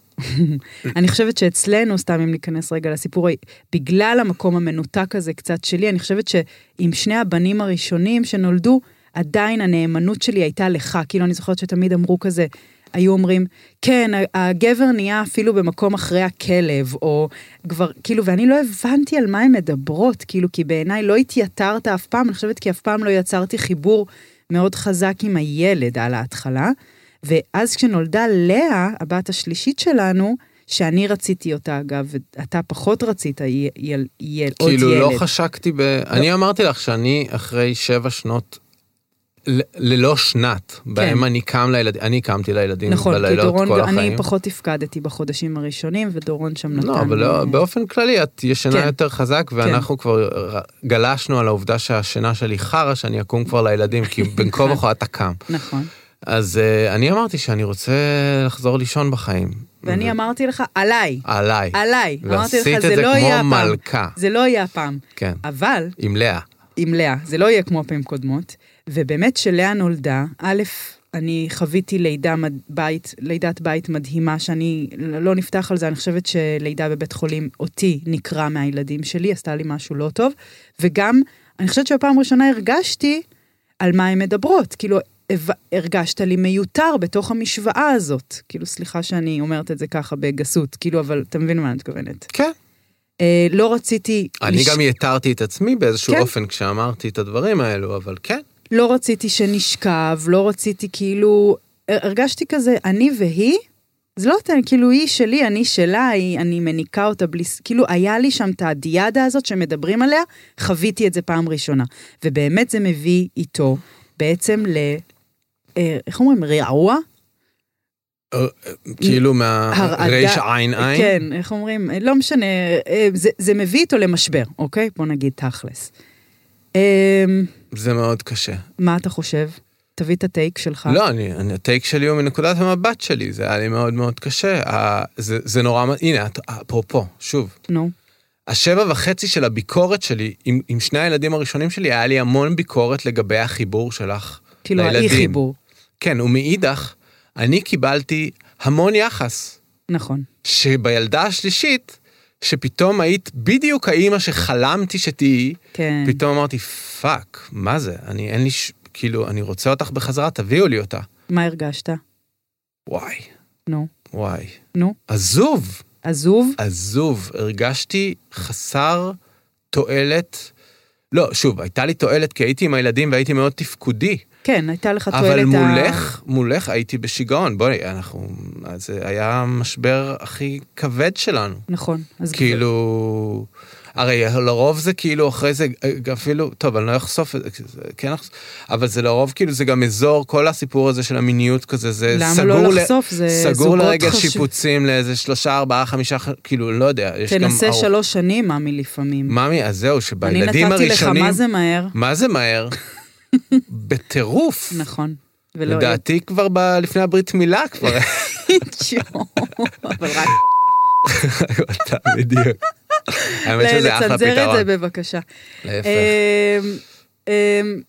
אני חושבת שאצלנו, סתם אם ניכנס רגע לסיפור, בגלל המקום המנותק הזה קצת שלי, אני חושבת שעם שני הבנים הראשונים שנולדו, עדיין הנאמנות שלי הייתה לך. כאילו, אני זוכרת שתמיד אמרו כזה, היו אומרים, כן, הגבר נהיה אפילו במקום אחרי הכלב, או כבר, כאילו, ואני לא הבנתי על מה הן מדברות, כאילו, כי בעיניי לא התייתרת אף פעם, אני חושבת כי אף פעם לא יצרתי חיבור מאוד חזק עם הילד על ההתחלה. ואז כשנולדה לאה, הבת השלישית שלנו, שאני רציתי אותה אגב, ואתה פחות רצית יל, יל, יל, עוד ילד. כאילו לא חשקתי ב... אני אמרתי לך שאני אחרי שבע שנות, ל- ללא שנת, בהם אני קם לילדים, אני קמתי לילדים כן. נכון, כי בלילות דורון, כל אני החיים. פחות הפקדתי בחודשים הראשונים, ודורון שם נתן... לא, אבל לא, באופן כללי את ישנה כן. יותר חזק ואנחנו כבר גלשנו על העובדה שהשינה שלי חרא שאני אקום כבר לילדים כי בין כה וכה אתה קם. נכון. אז אה, אני אמרתי שאני רוצה לחזור לישון בחיים. ואני אמרתי לך, עליי, עליי. עליי. אמרתי לך, זה זה לא יהיה כמו הפעם. מלכה. זה לא יהיה הפעם. כן, אבל, עם לאה. עם לאה, זה לא יהיה כמו פעמים קודמות. ובאמת כשלאה נולדה, א', אני חוויתי לידה מד- בית, לידת בית מדהימה, שאני לא נפתח על זה, אני חושבת שלידה בבית חולים אותי נקרע מהילדים שלי, עשתה לי משהו לא טוב, וגם, אני חושבת שבפעם ראשונה הרגשתי על מה הן מדברות, כאילו, הרגשת לי מיותר בתוך המשוואה הזאת. כאילו, סליחה שאני אומרת את זה ככה בגסות, כאילו, אבל אתה מבין מה אני מתכוונת. כן. אה, לא רציתי... אני לש- גם יתרתי את עצמי באיזשהו כן. אופן כשאמרתי את הדברים האלו, אבל כן. לא רציתי שנשכב, לא רציתי כאילו, הרגשתי כזה, אני והיא, זה לא תן, כאילו היא שלי, אני שלה, היא, אני מניקה אותה בלי, כאילו היה לי שם את הדיאדה הזאת שמדברים עליה, חוויתי את זה פעם ראשונה. ובאמת זה מביא איתו בעצם ל... אה, איך אומרים? רעוע? אה, כאילו מהריש עין עין. כן, איך אומרים? אה, לא משנה, זה, זה מביא איתו למשבר, אוקיי? בוא נגיד תכלס. זה מאוד קשה. מה אתה חושב? תביא את הטייק שלך. לא, אני, אני, הטייק שלי הוא מנקודת המבט שלי, זה היה לי מאוד מאוד קשה. ה- זה, זה נורא, הנה, אפרופו, שוב, נו. השבע וחצי של הביקורת שלי, עם, עם שני הילדים הראשונים שלי, היה לי המון ביקורת לגבי החיבור שלך כאילו, האי לילדים. חיבור. כן, ומאידך, אני קיבלתי המון יחס, נכון. שבילדה השלישית, שפתאום היית בדיוק האימא שחלמתי שתהיי, כן. פתאום אמרתי, fuck, מה זה? אני, אין לי, ש... כאילו, אני רוצה אותך בחזרה, תביאו לי אותה. מה הרגשת? וואי, נו. וואי. נו. עזוב, עזוב? עזוב, הרגשתי חסר תועלת. לא, שוב, הייתה לי תועלת כי הייתי עם הילדים והייתי מאוד תפקודי. כן, הייתה לך תועלת אבל ה... מולך, מולך הייתי בשיגעון. בואי, אנחנו... זה היה המשבר הכי כבד שלנו. נכון. אז כאילו... הרי לרוב זה כאילו אחרי זה אפילו, טוב, אני לא אחשוף את זה, כן, אחשוף, אבל זה לרוב כאילו זה גם אזור, כל הסיפור הזה של המיניות כזה, זה למה סגור, לא ל- לחשוף? זה סגור לרגל חשוב- שיפוצים לאיזה שלושה, ארבעה, חמישה, כאילו, לא יודע, יש גם... תנסה שלוש שנים, ממי לפעמים. ממי, אז זהו, אני שבילדים נתתי לך, הראשונים... מה זה מהר? מה זה מהר? בטירוף. נכון. ולא... לדעתי כבר ב- לפני הברית מילה כבר. אבל רק בדיוק. האמת שזה אחלה לצנזר את פתרון. זה בבקשה. להפך. אמ, אמ,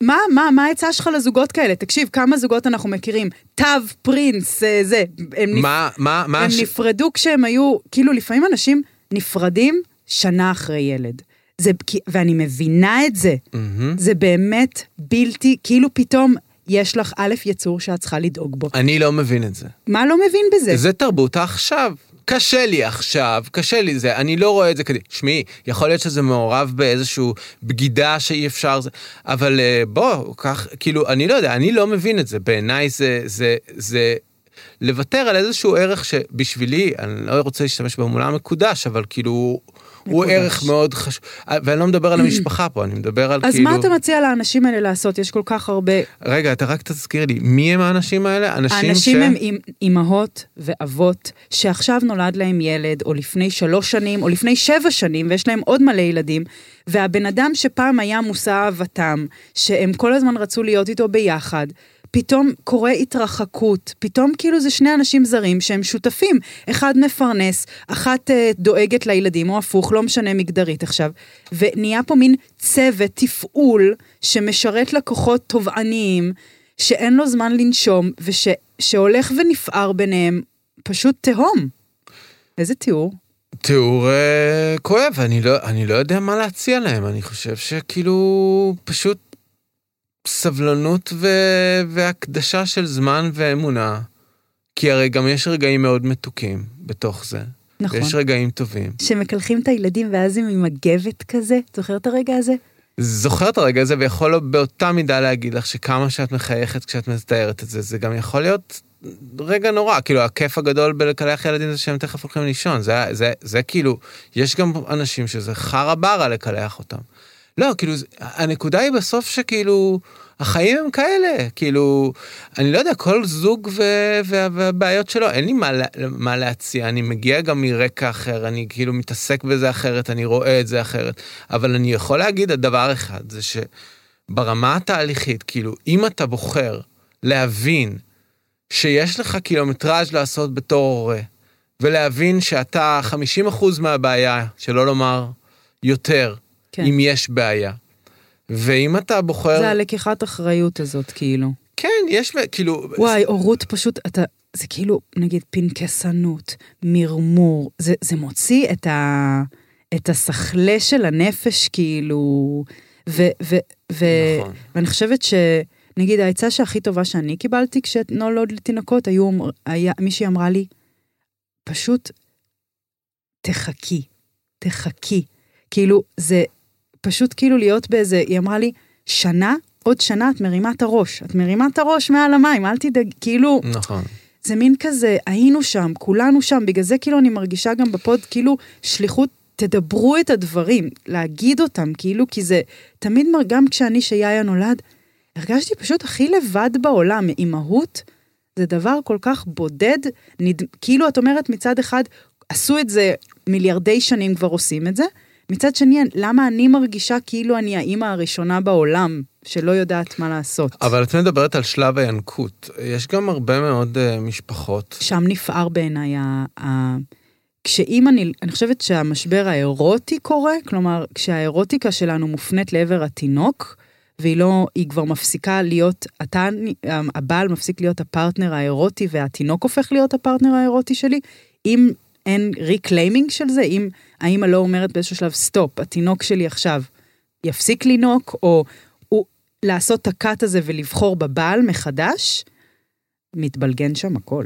מה, מה, מה העצה שלך לזוגות כאלה? תקשיב, כמה זוגות אנחנו מכירים? תו, פרינס, אה, זה. הם, נפ... מה, מה, מה... הם ש- נפרדו כשהם היו, כאילו לפעמים אנשים נפרדים שנה אחרי ילד. זה, ואני מבינה את זה. מהמם. זה באמת בלתי, כאילו פתאום יש לך א' יצור שאת צריכה לדאוג בו. אני לא מבין את זה. מה לא מבין בזה? זה תרבות העכשיו. קשה לי עכשיו, קשה לי זה, אני לא רואה את זה כדי, שמעי, יכול להיות שזה מעורב באיזשהו בגידה שאי אפשר, זה, אבל אה, בוא, כך, כאילו, אני לא יודע, אני לא מבין את זה, בעיניי זה, זה, זה לוותר על איזשהו ערך שבשבילי, אני לא רוצה להשתמש במולה מקודש, אבל כאילו, הוא. ערך מאוד חשוב. ואני לא מדבר על המשפחה פה, אני מדבר על אז כאילו... מה אתה מציע לאנשים האלה לעשות? יש כל כך הרבה... רגע, אתה רק תזכיר לי, מי הם האנשים האלה? אנשים, האנשים ש... הם אימ- אימהות ואבות שעכשיו נולד להם ילד, או לפני שלוש שנים, או לפני שבע שנים, ויש להם עוד מלא ילדים, והבן אדם שפעם היה מושא אהבתם, שהם כל הזמן רצו להיות איתו ביחד, פתאום קורה התרחקות, פתאום כאילו זה שני אנשים זרים שהם שותפים, אחד מפרנס, אחת אה, דואגת לילדים, או הפוך, לא משנה מגדרית עכשיו, ונהיה פה מין צוות תפעול שמשרת לקוחות תובעניים, שאין לו זמן לנשום, ושהולך ונפער ביניהם, פשוט תהום. איזה תיאור? תיאור אה, כואב, אני לא, אני לא יודע מה להציע להם, אני חושב שכאילו פשוט סבלנות ו... והקדשה של זמן ואמונה, כי הרי גם יש רגעים מאוד מתוקים בתוך זה. נכון. ויש רגעים טובים. שמקלחים את הילדים ואז הם עם מגבת כזה, זוכר את הרגע הזה? זוכר את הרגע הזה ויכול באותה מידה להגיד לך שכמה שאת מחייכת כשאת מתארת את זה, זה גם יכול להיות רגע נורא, כאילו הכיף הגדול בלקלח ילדים זה שהם תכף הולכים לישון, זה, זה, זה כאילו, יש גם אנשים שזה חרא ברה לקלח אותם. לא, כאילו, הנקודה היא בסוף שכאילו, החיים הם כאלה, כאילו, אני לא יודע, כל זוג ו- והבעיות שלו, אין לי מה, מה להציע, אני מגיע גם מרקע אחר, אני כאילו מתעסק בזה אחרת, אני רואה את זה אחרת, אבל אני יכול להגיד על דבר אחד, זה שברמה התהליכית, כאילו, אם אתה בוחר להבין שיש לך קילומטראז' לעשות בתור הורה, ולהבין שאתה 50% מהבעיה, שלא לומר יותר, כן. אם יש בעיה. ואם אתה בוחר... זה הלקיחת אחריות הזאת, כאילו. כן, יש, כאילו... וואי, הורות פשוט, אתה, זה כאילו, נגיד, פנקסנות, מרמור, זה, זה מוציא את, ה, את הסחלה של הנפש, כאילו, ו, ו, ו, נכון. ואני חושבת ש... נגיד, העצה שהכי טובה שאני קיבלתי כשנולד לתינוקות, היו, היה, מישהי אמרה לי, פשוט תחכי, תחכי. כאילו, זה פשוט כאילו להיות באיזה, היא אמרה לי, שנה, עוד שנה את מרימה את הראש. את מרימה את הראש מעל המים, אל תדאג, כאילו... נכון. זה מין כזה, היינו שם, כולנו שם, בגלל זה כאילו אני מרגישה גם בפוד, כאילו, שליחות, תדברו את הדברים, להגיד אותם, כאילו, כי זה, תמיד, גם כשאני, שיאיה נולד, הרגשתי פשוט הכי לבד בעולם, אימהות, זה דבר כל כך בודד, נד... כאילו את אומרת מצד אחד, עשו את זה מיליארדי שנים כבר עושים את זה, מצד שני, למה אני מרגישה כאילו אני האימא הראשונה בעולם שלא יודעת מה לעשות? אבל את מדברת על שלב הינקות. יש גם הרבה מאוד uh, משפחות. שם נפער בעיניי ה... ה... כשאם אני, אני חושבת שהמשבר האירוטי קורה, כלומר, כשהאירוטיקה שלנו מופנית לעבר התינוק, והיא לא, היא כבר מפסיקה להיות, אתה, הבעל מפסיק להיות הפרטנר האירוטי והתינוק הופך להיות הפרטנר האירוטי שלי, אם אין reclaiming של זה, אם האמא לא אומרת באיזשהו שלב, stop, התינוק שלי עכשיו יפסיק לינוק, או הוא, לעשות את ה cut הזה ולבחור בבעל מחדש, מתבלגן שם הכל.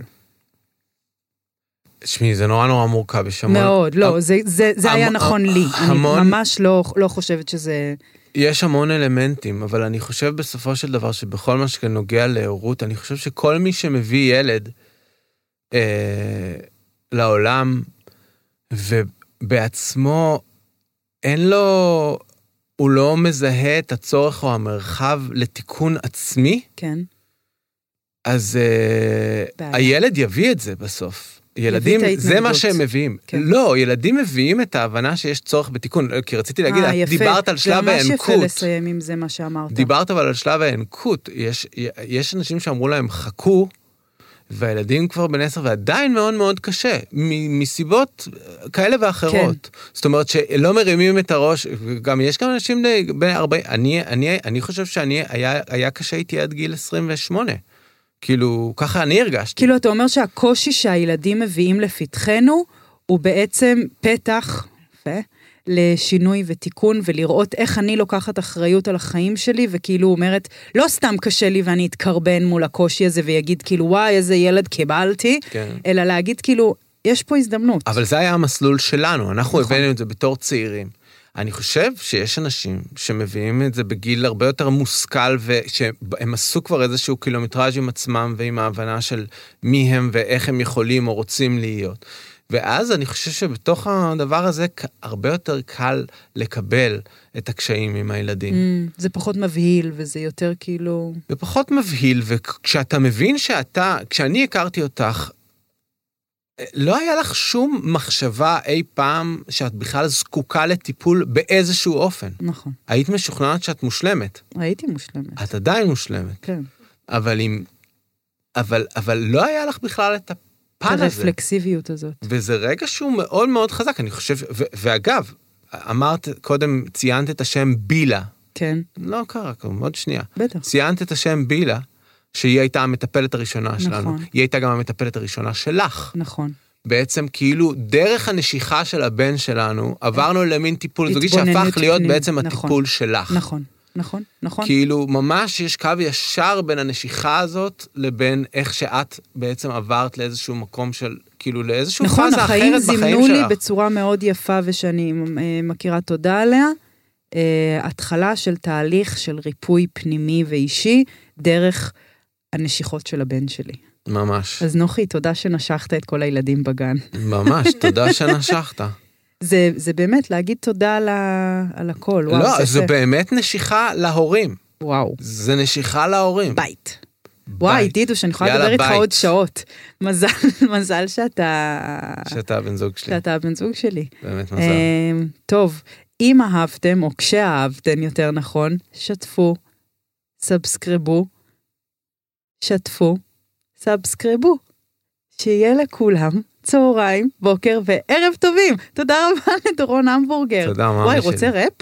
תשמעי, זה נורא נורא מורכב, יש המון... מאוד, לא, זה, זה, זה היה נכון לי. המון... אני ממש לא, לא חושבת שזה... יש המון אלמנטים, אבל אני חושב בסופו של דבר שבכל מה שנוגע להורות, אני חושב שכל מי שמביא ילד אה, לעולם, ובעצמו אין לו, הוא לא מזהה את הצורך או המרחב לתיקון עצמי, כן. אז אה, הילד יביא את זה בסוף. ילדים, זה מה שהם מביאים. כן. לא, ילדים מביאים את ההבנה שיש צורך בתיקון, כי רציתי להגיד, 아, את דיברת על שלב האנקות. זה ממש יפה לסיים עם זה מה שאמרת. דיברת אבל על שלב האנקות, יש, יש אנשים שאמרו להם, חכו, והילדים כבר בן עשר ועדיין מאוד מאוד קשה, מסיבות כאלה ואחרות. כן. זאת אומרת שלא מרימים את הראש, גם יש גם אנשים בני 40, אני, אני, אני חושב שאני, היה, היה קשה איתי עד גיל 28. כאילו, ככה אני הרגשתי. כאילו, אתה אומר שהקושי שהילדים מביאים לפתחנו, הוא בעצם פתח, יפה, לשינוי ותיקון, ולראות איך אני לוקחת אחריות על החיים שלי, וכאילו אומרת, לא סתם קשה לי ואני אתקרבן מול הקושי הזה ויגיד כאילו, וואי, איזה ילד קיבלתי, כן. אלא להגיד כאילו, יש פה הזדמנות. אבל זה היה המסלול שלנו, אנחנו נכון. הבאנו את זה בתור צעירים. אני חושב שיש אנשים שמביאים את זה בגיל הרבה יותר מושכל ושהם עשו כבר איזשהו קילומטראז' עם עצמם ועם ההבנה של מי הם ואיך הם יכולים או רוצים להיות. ואז אני חושב שבתוך הדבר הזה הרבה יותר קל לקבל את הקשיים עם הילדים. Mm, זה פחות מבהיל וזה יותר כאילו... ופחות מבהיל, וכשאתה מבין שאתה, כשאני הכרתי אותך, לא היה לך שום מחשבה אי פעם שאת בכלל זקוקה לטיפול באיזשהו אופן. נכון. היית משוכנעת שאת מושלמת. הייתי מושלמת. את עדיין מושלמת. כן. אבל אם... אבל, אבל לא היה לך בכלל את הפן הזה. הרפלקסיביות הזאת. וזה רגע שהוא מאוד מאוד חזק, אני חושב, ו- ואגב, אמרת קודם, ציינת את השם בילה. כן, לא קרה כלום, עוד שנייה. בטח. ציינת את השם בילה, שהיא הייתה המטפלת הראשונה שלנו. נכון. היא הייתה גם המטפלת הראשונה שלך. נכון. בעצם כאילו דרך הנשיכה של הבן שלנו עברנו למין טיפול זוגי שהפך להיות פנים- בעצם נכון. הטיפול שלך. נכון, נכון, נכון. כאילו ממש יש קו ישר בין הנשיכה הזאת לבין איך שאת בעצם עברת לאיזשהו מקום של כאילו לאיזשהו נכון, פאזה החיים אחרת בחיים זימנו לי שלך. בצורה מאוד יפה ושאני אה, מכירה תודה עליה. אה, התחלה של תהליך של ריפוי פנימי ואישי דרך הנשיכות של הבן שלי. ממש, אז נוחי, תודה שנשכת את כל הילדים בגן. ממש, תודה שנשכת. זה, זה באמת להגיד תודה על, ה, על הכל. וואו, לא, זה זו יפה. באמת נשיכה להורים. וואו, זה נשיכה להורים. בית. וואי. דידו, שאני יכולה לדבר איתך. עוד שעות. מזל, מזל שאתה, שאתה הבן זוג שלי, שאתה הבן זוג שלי. באמת מזל. אמ, טוב, אם אהבתם, או כשאהבתם יותר נכון, שתפו, סאבסקרבו, שתפו, סאבסקרבו. שיהיה לכולם צהריים, בוקר וערב טובים. תודה רבה לדורון המבורגר. תודה, מאמי וואי. רוצה wrap?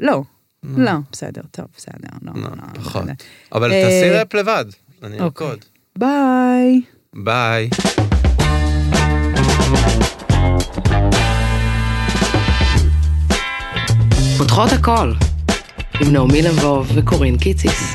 לא. לא. לא, בסדר, טוב, בסדר, לא, לא, לא, פחות. בסדר. אבל אה, תעשי wrap לבד, אני אוקיי. ארקוד. ביי. ביי. פותחות הכל, עם נעמי לבוב וקורין קיציס.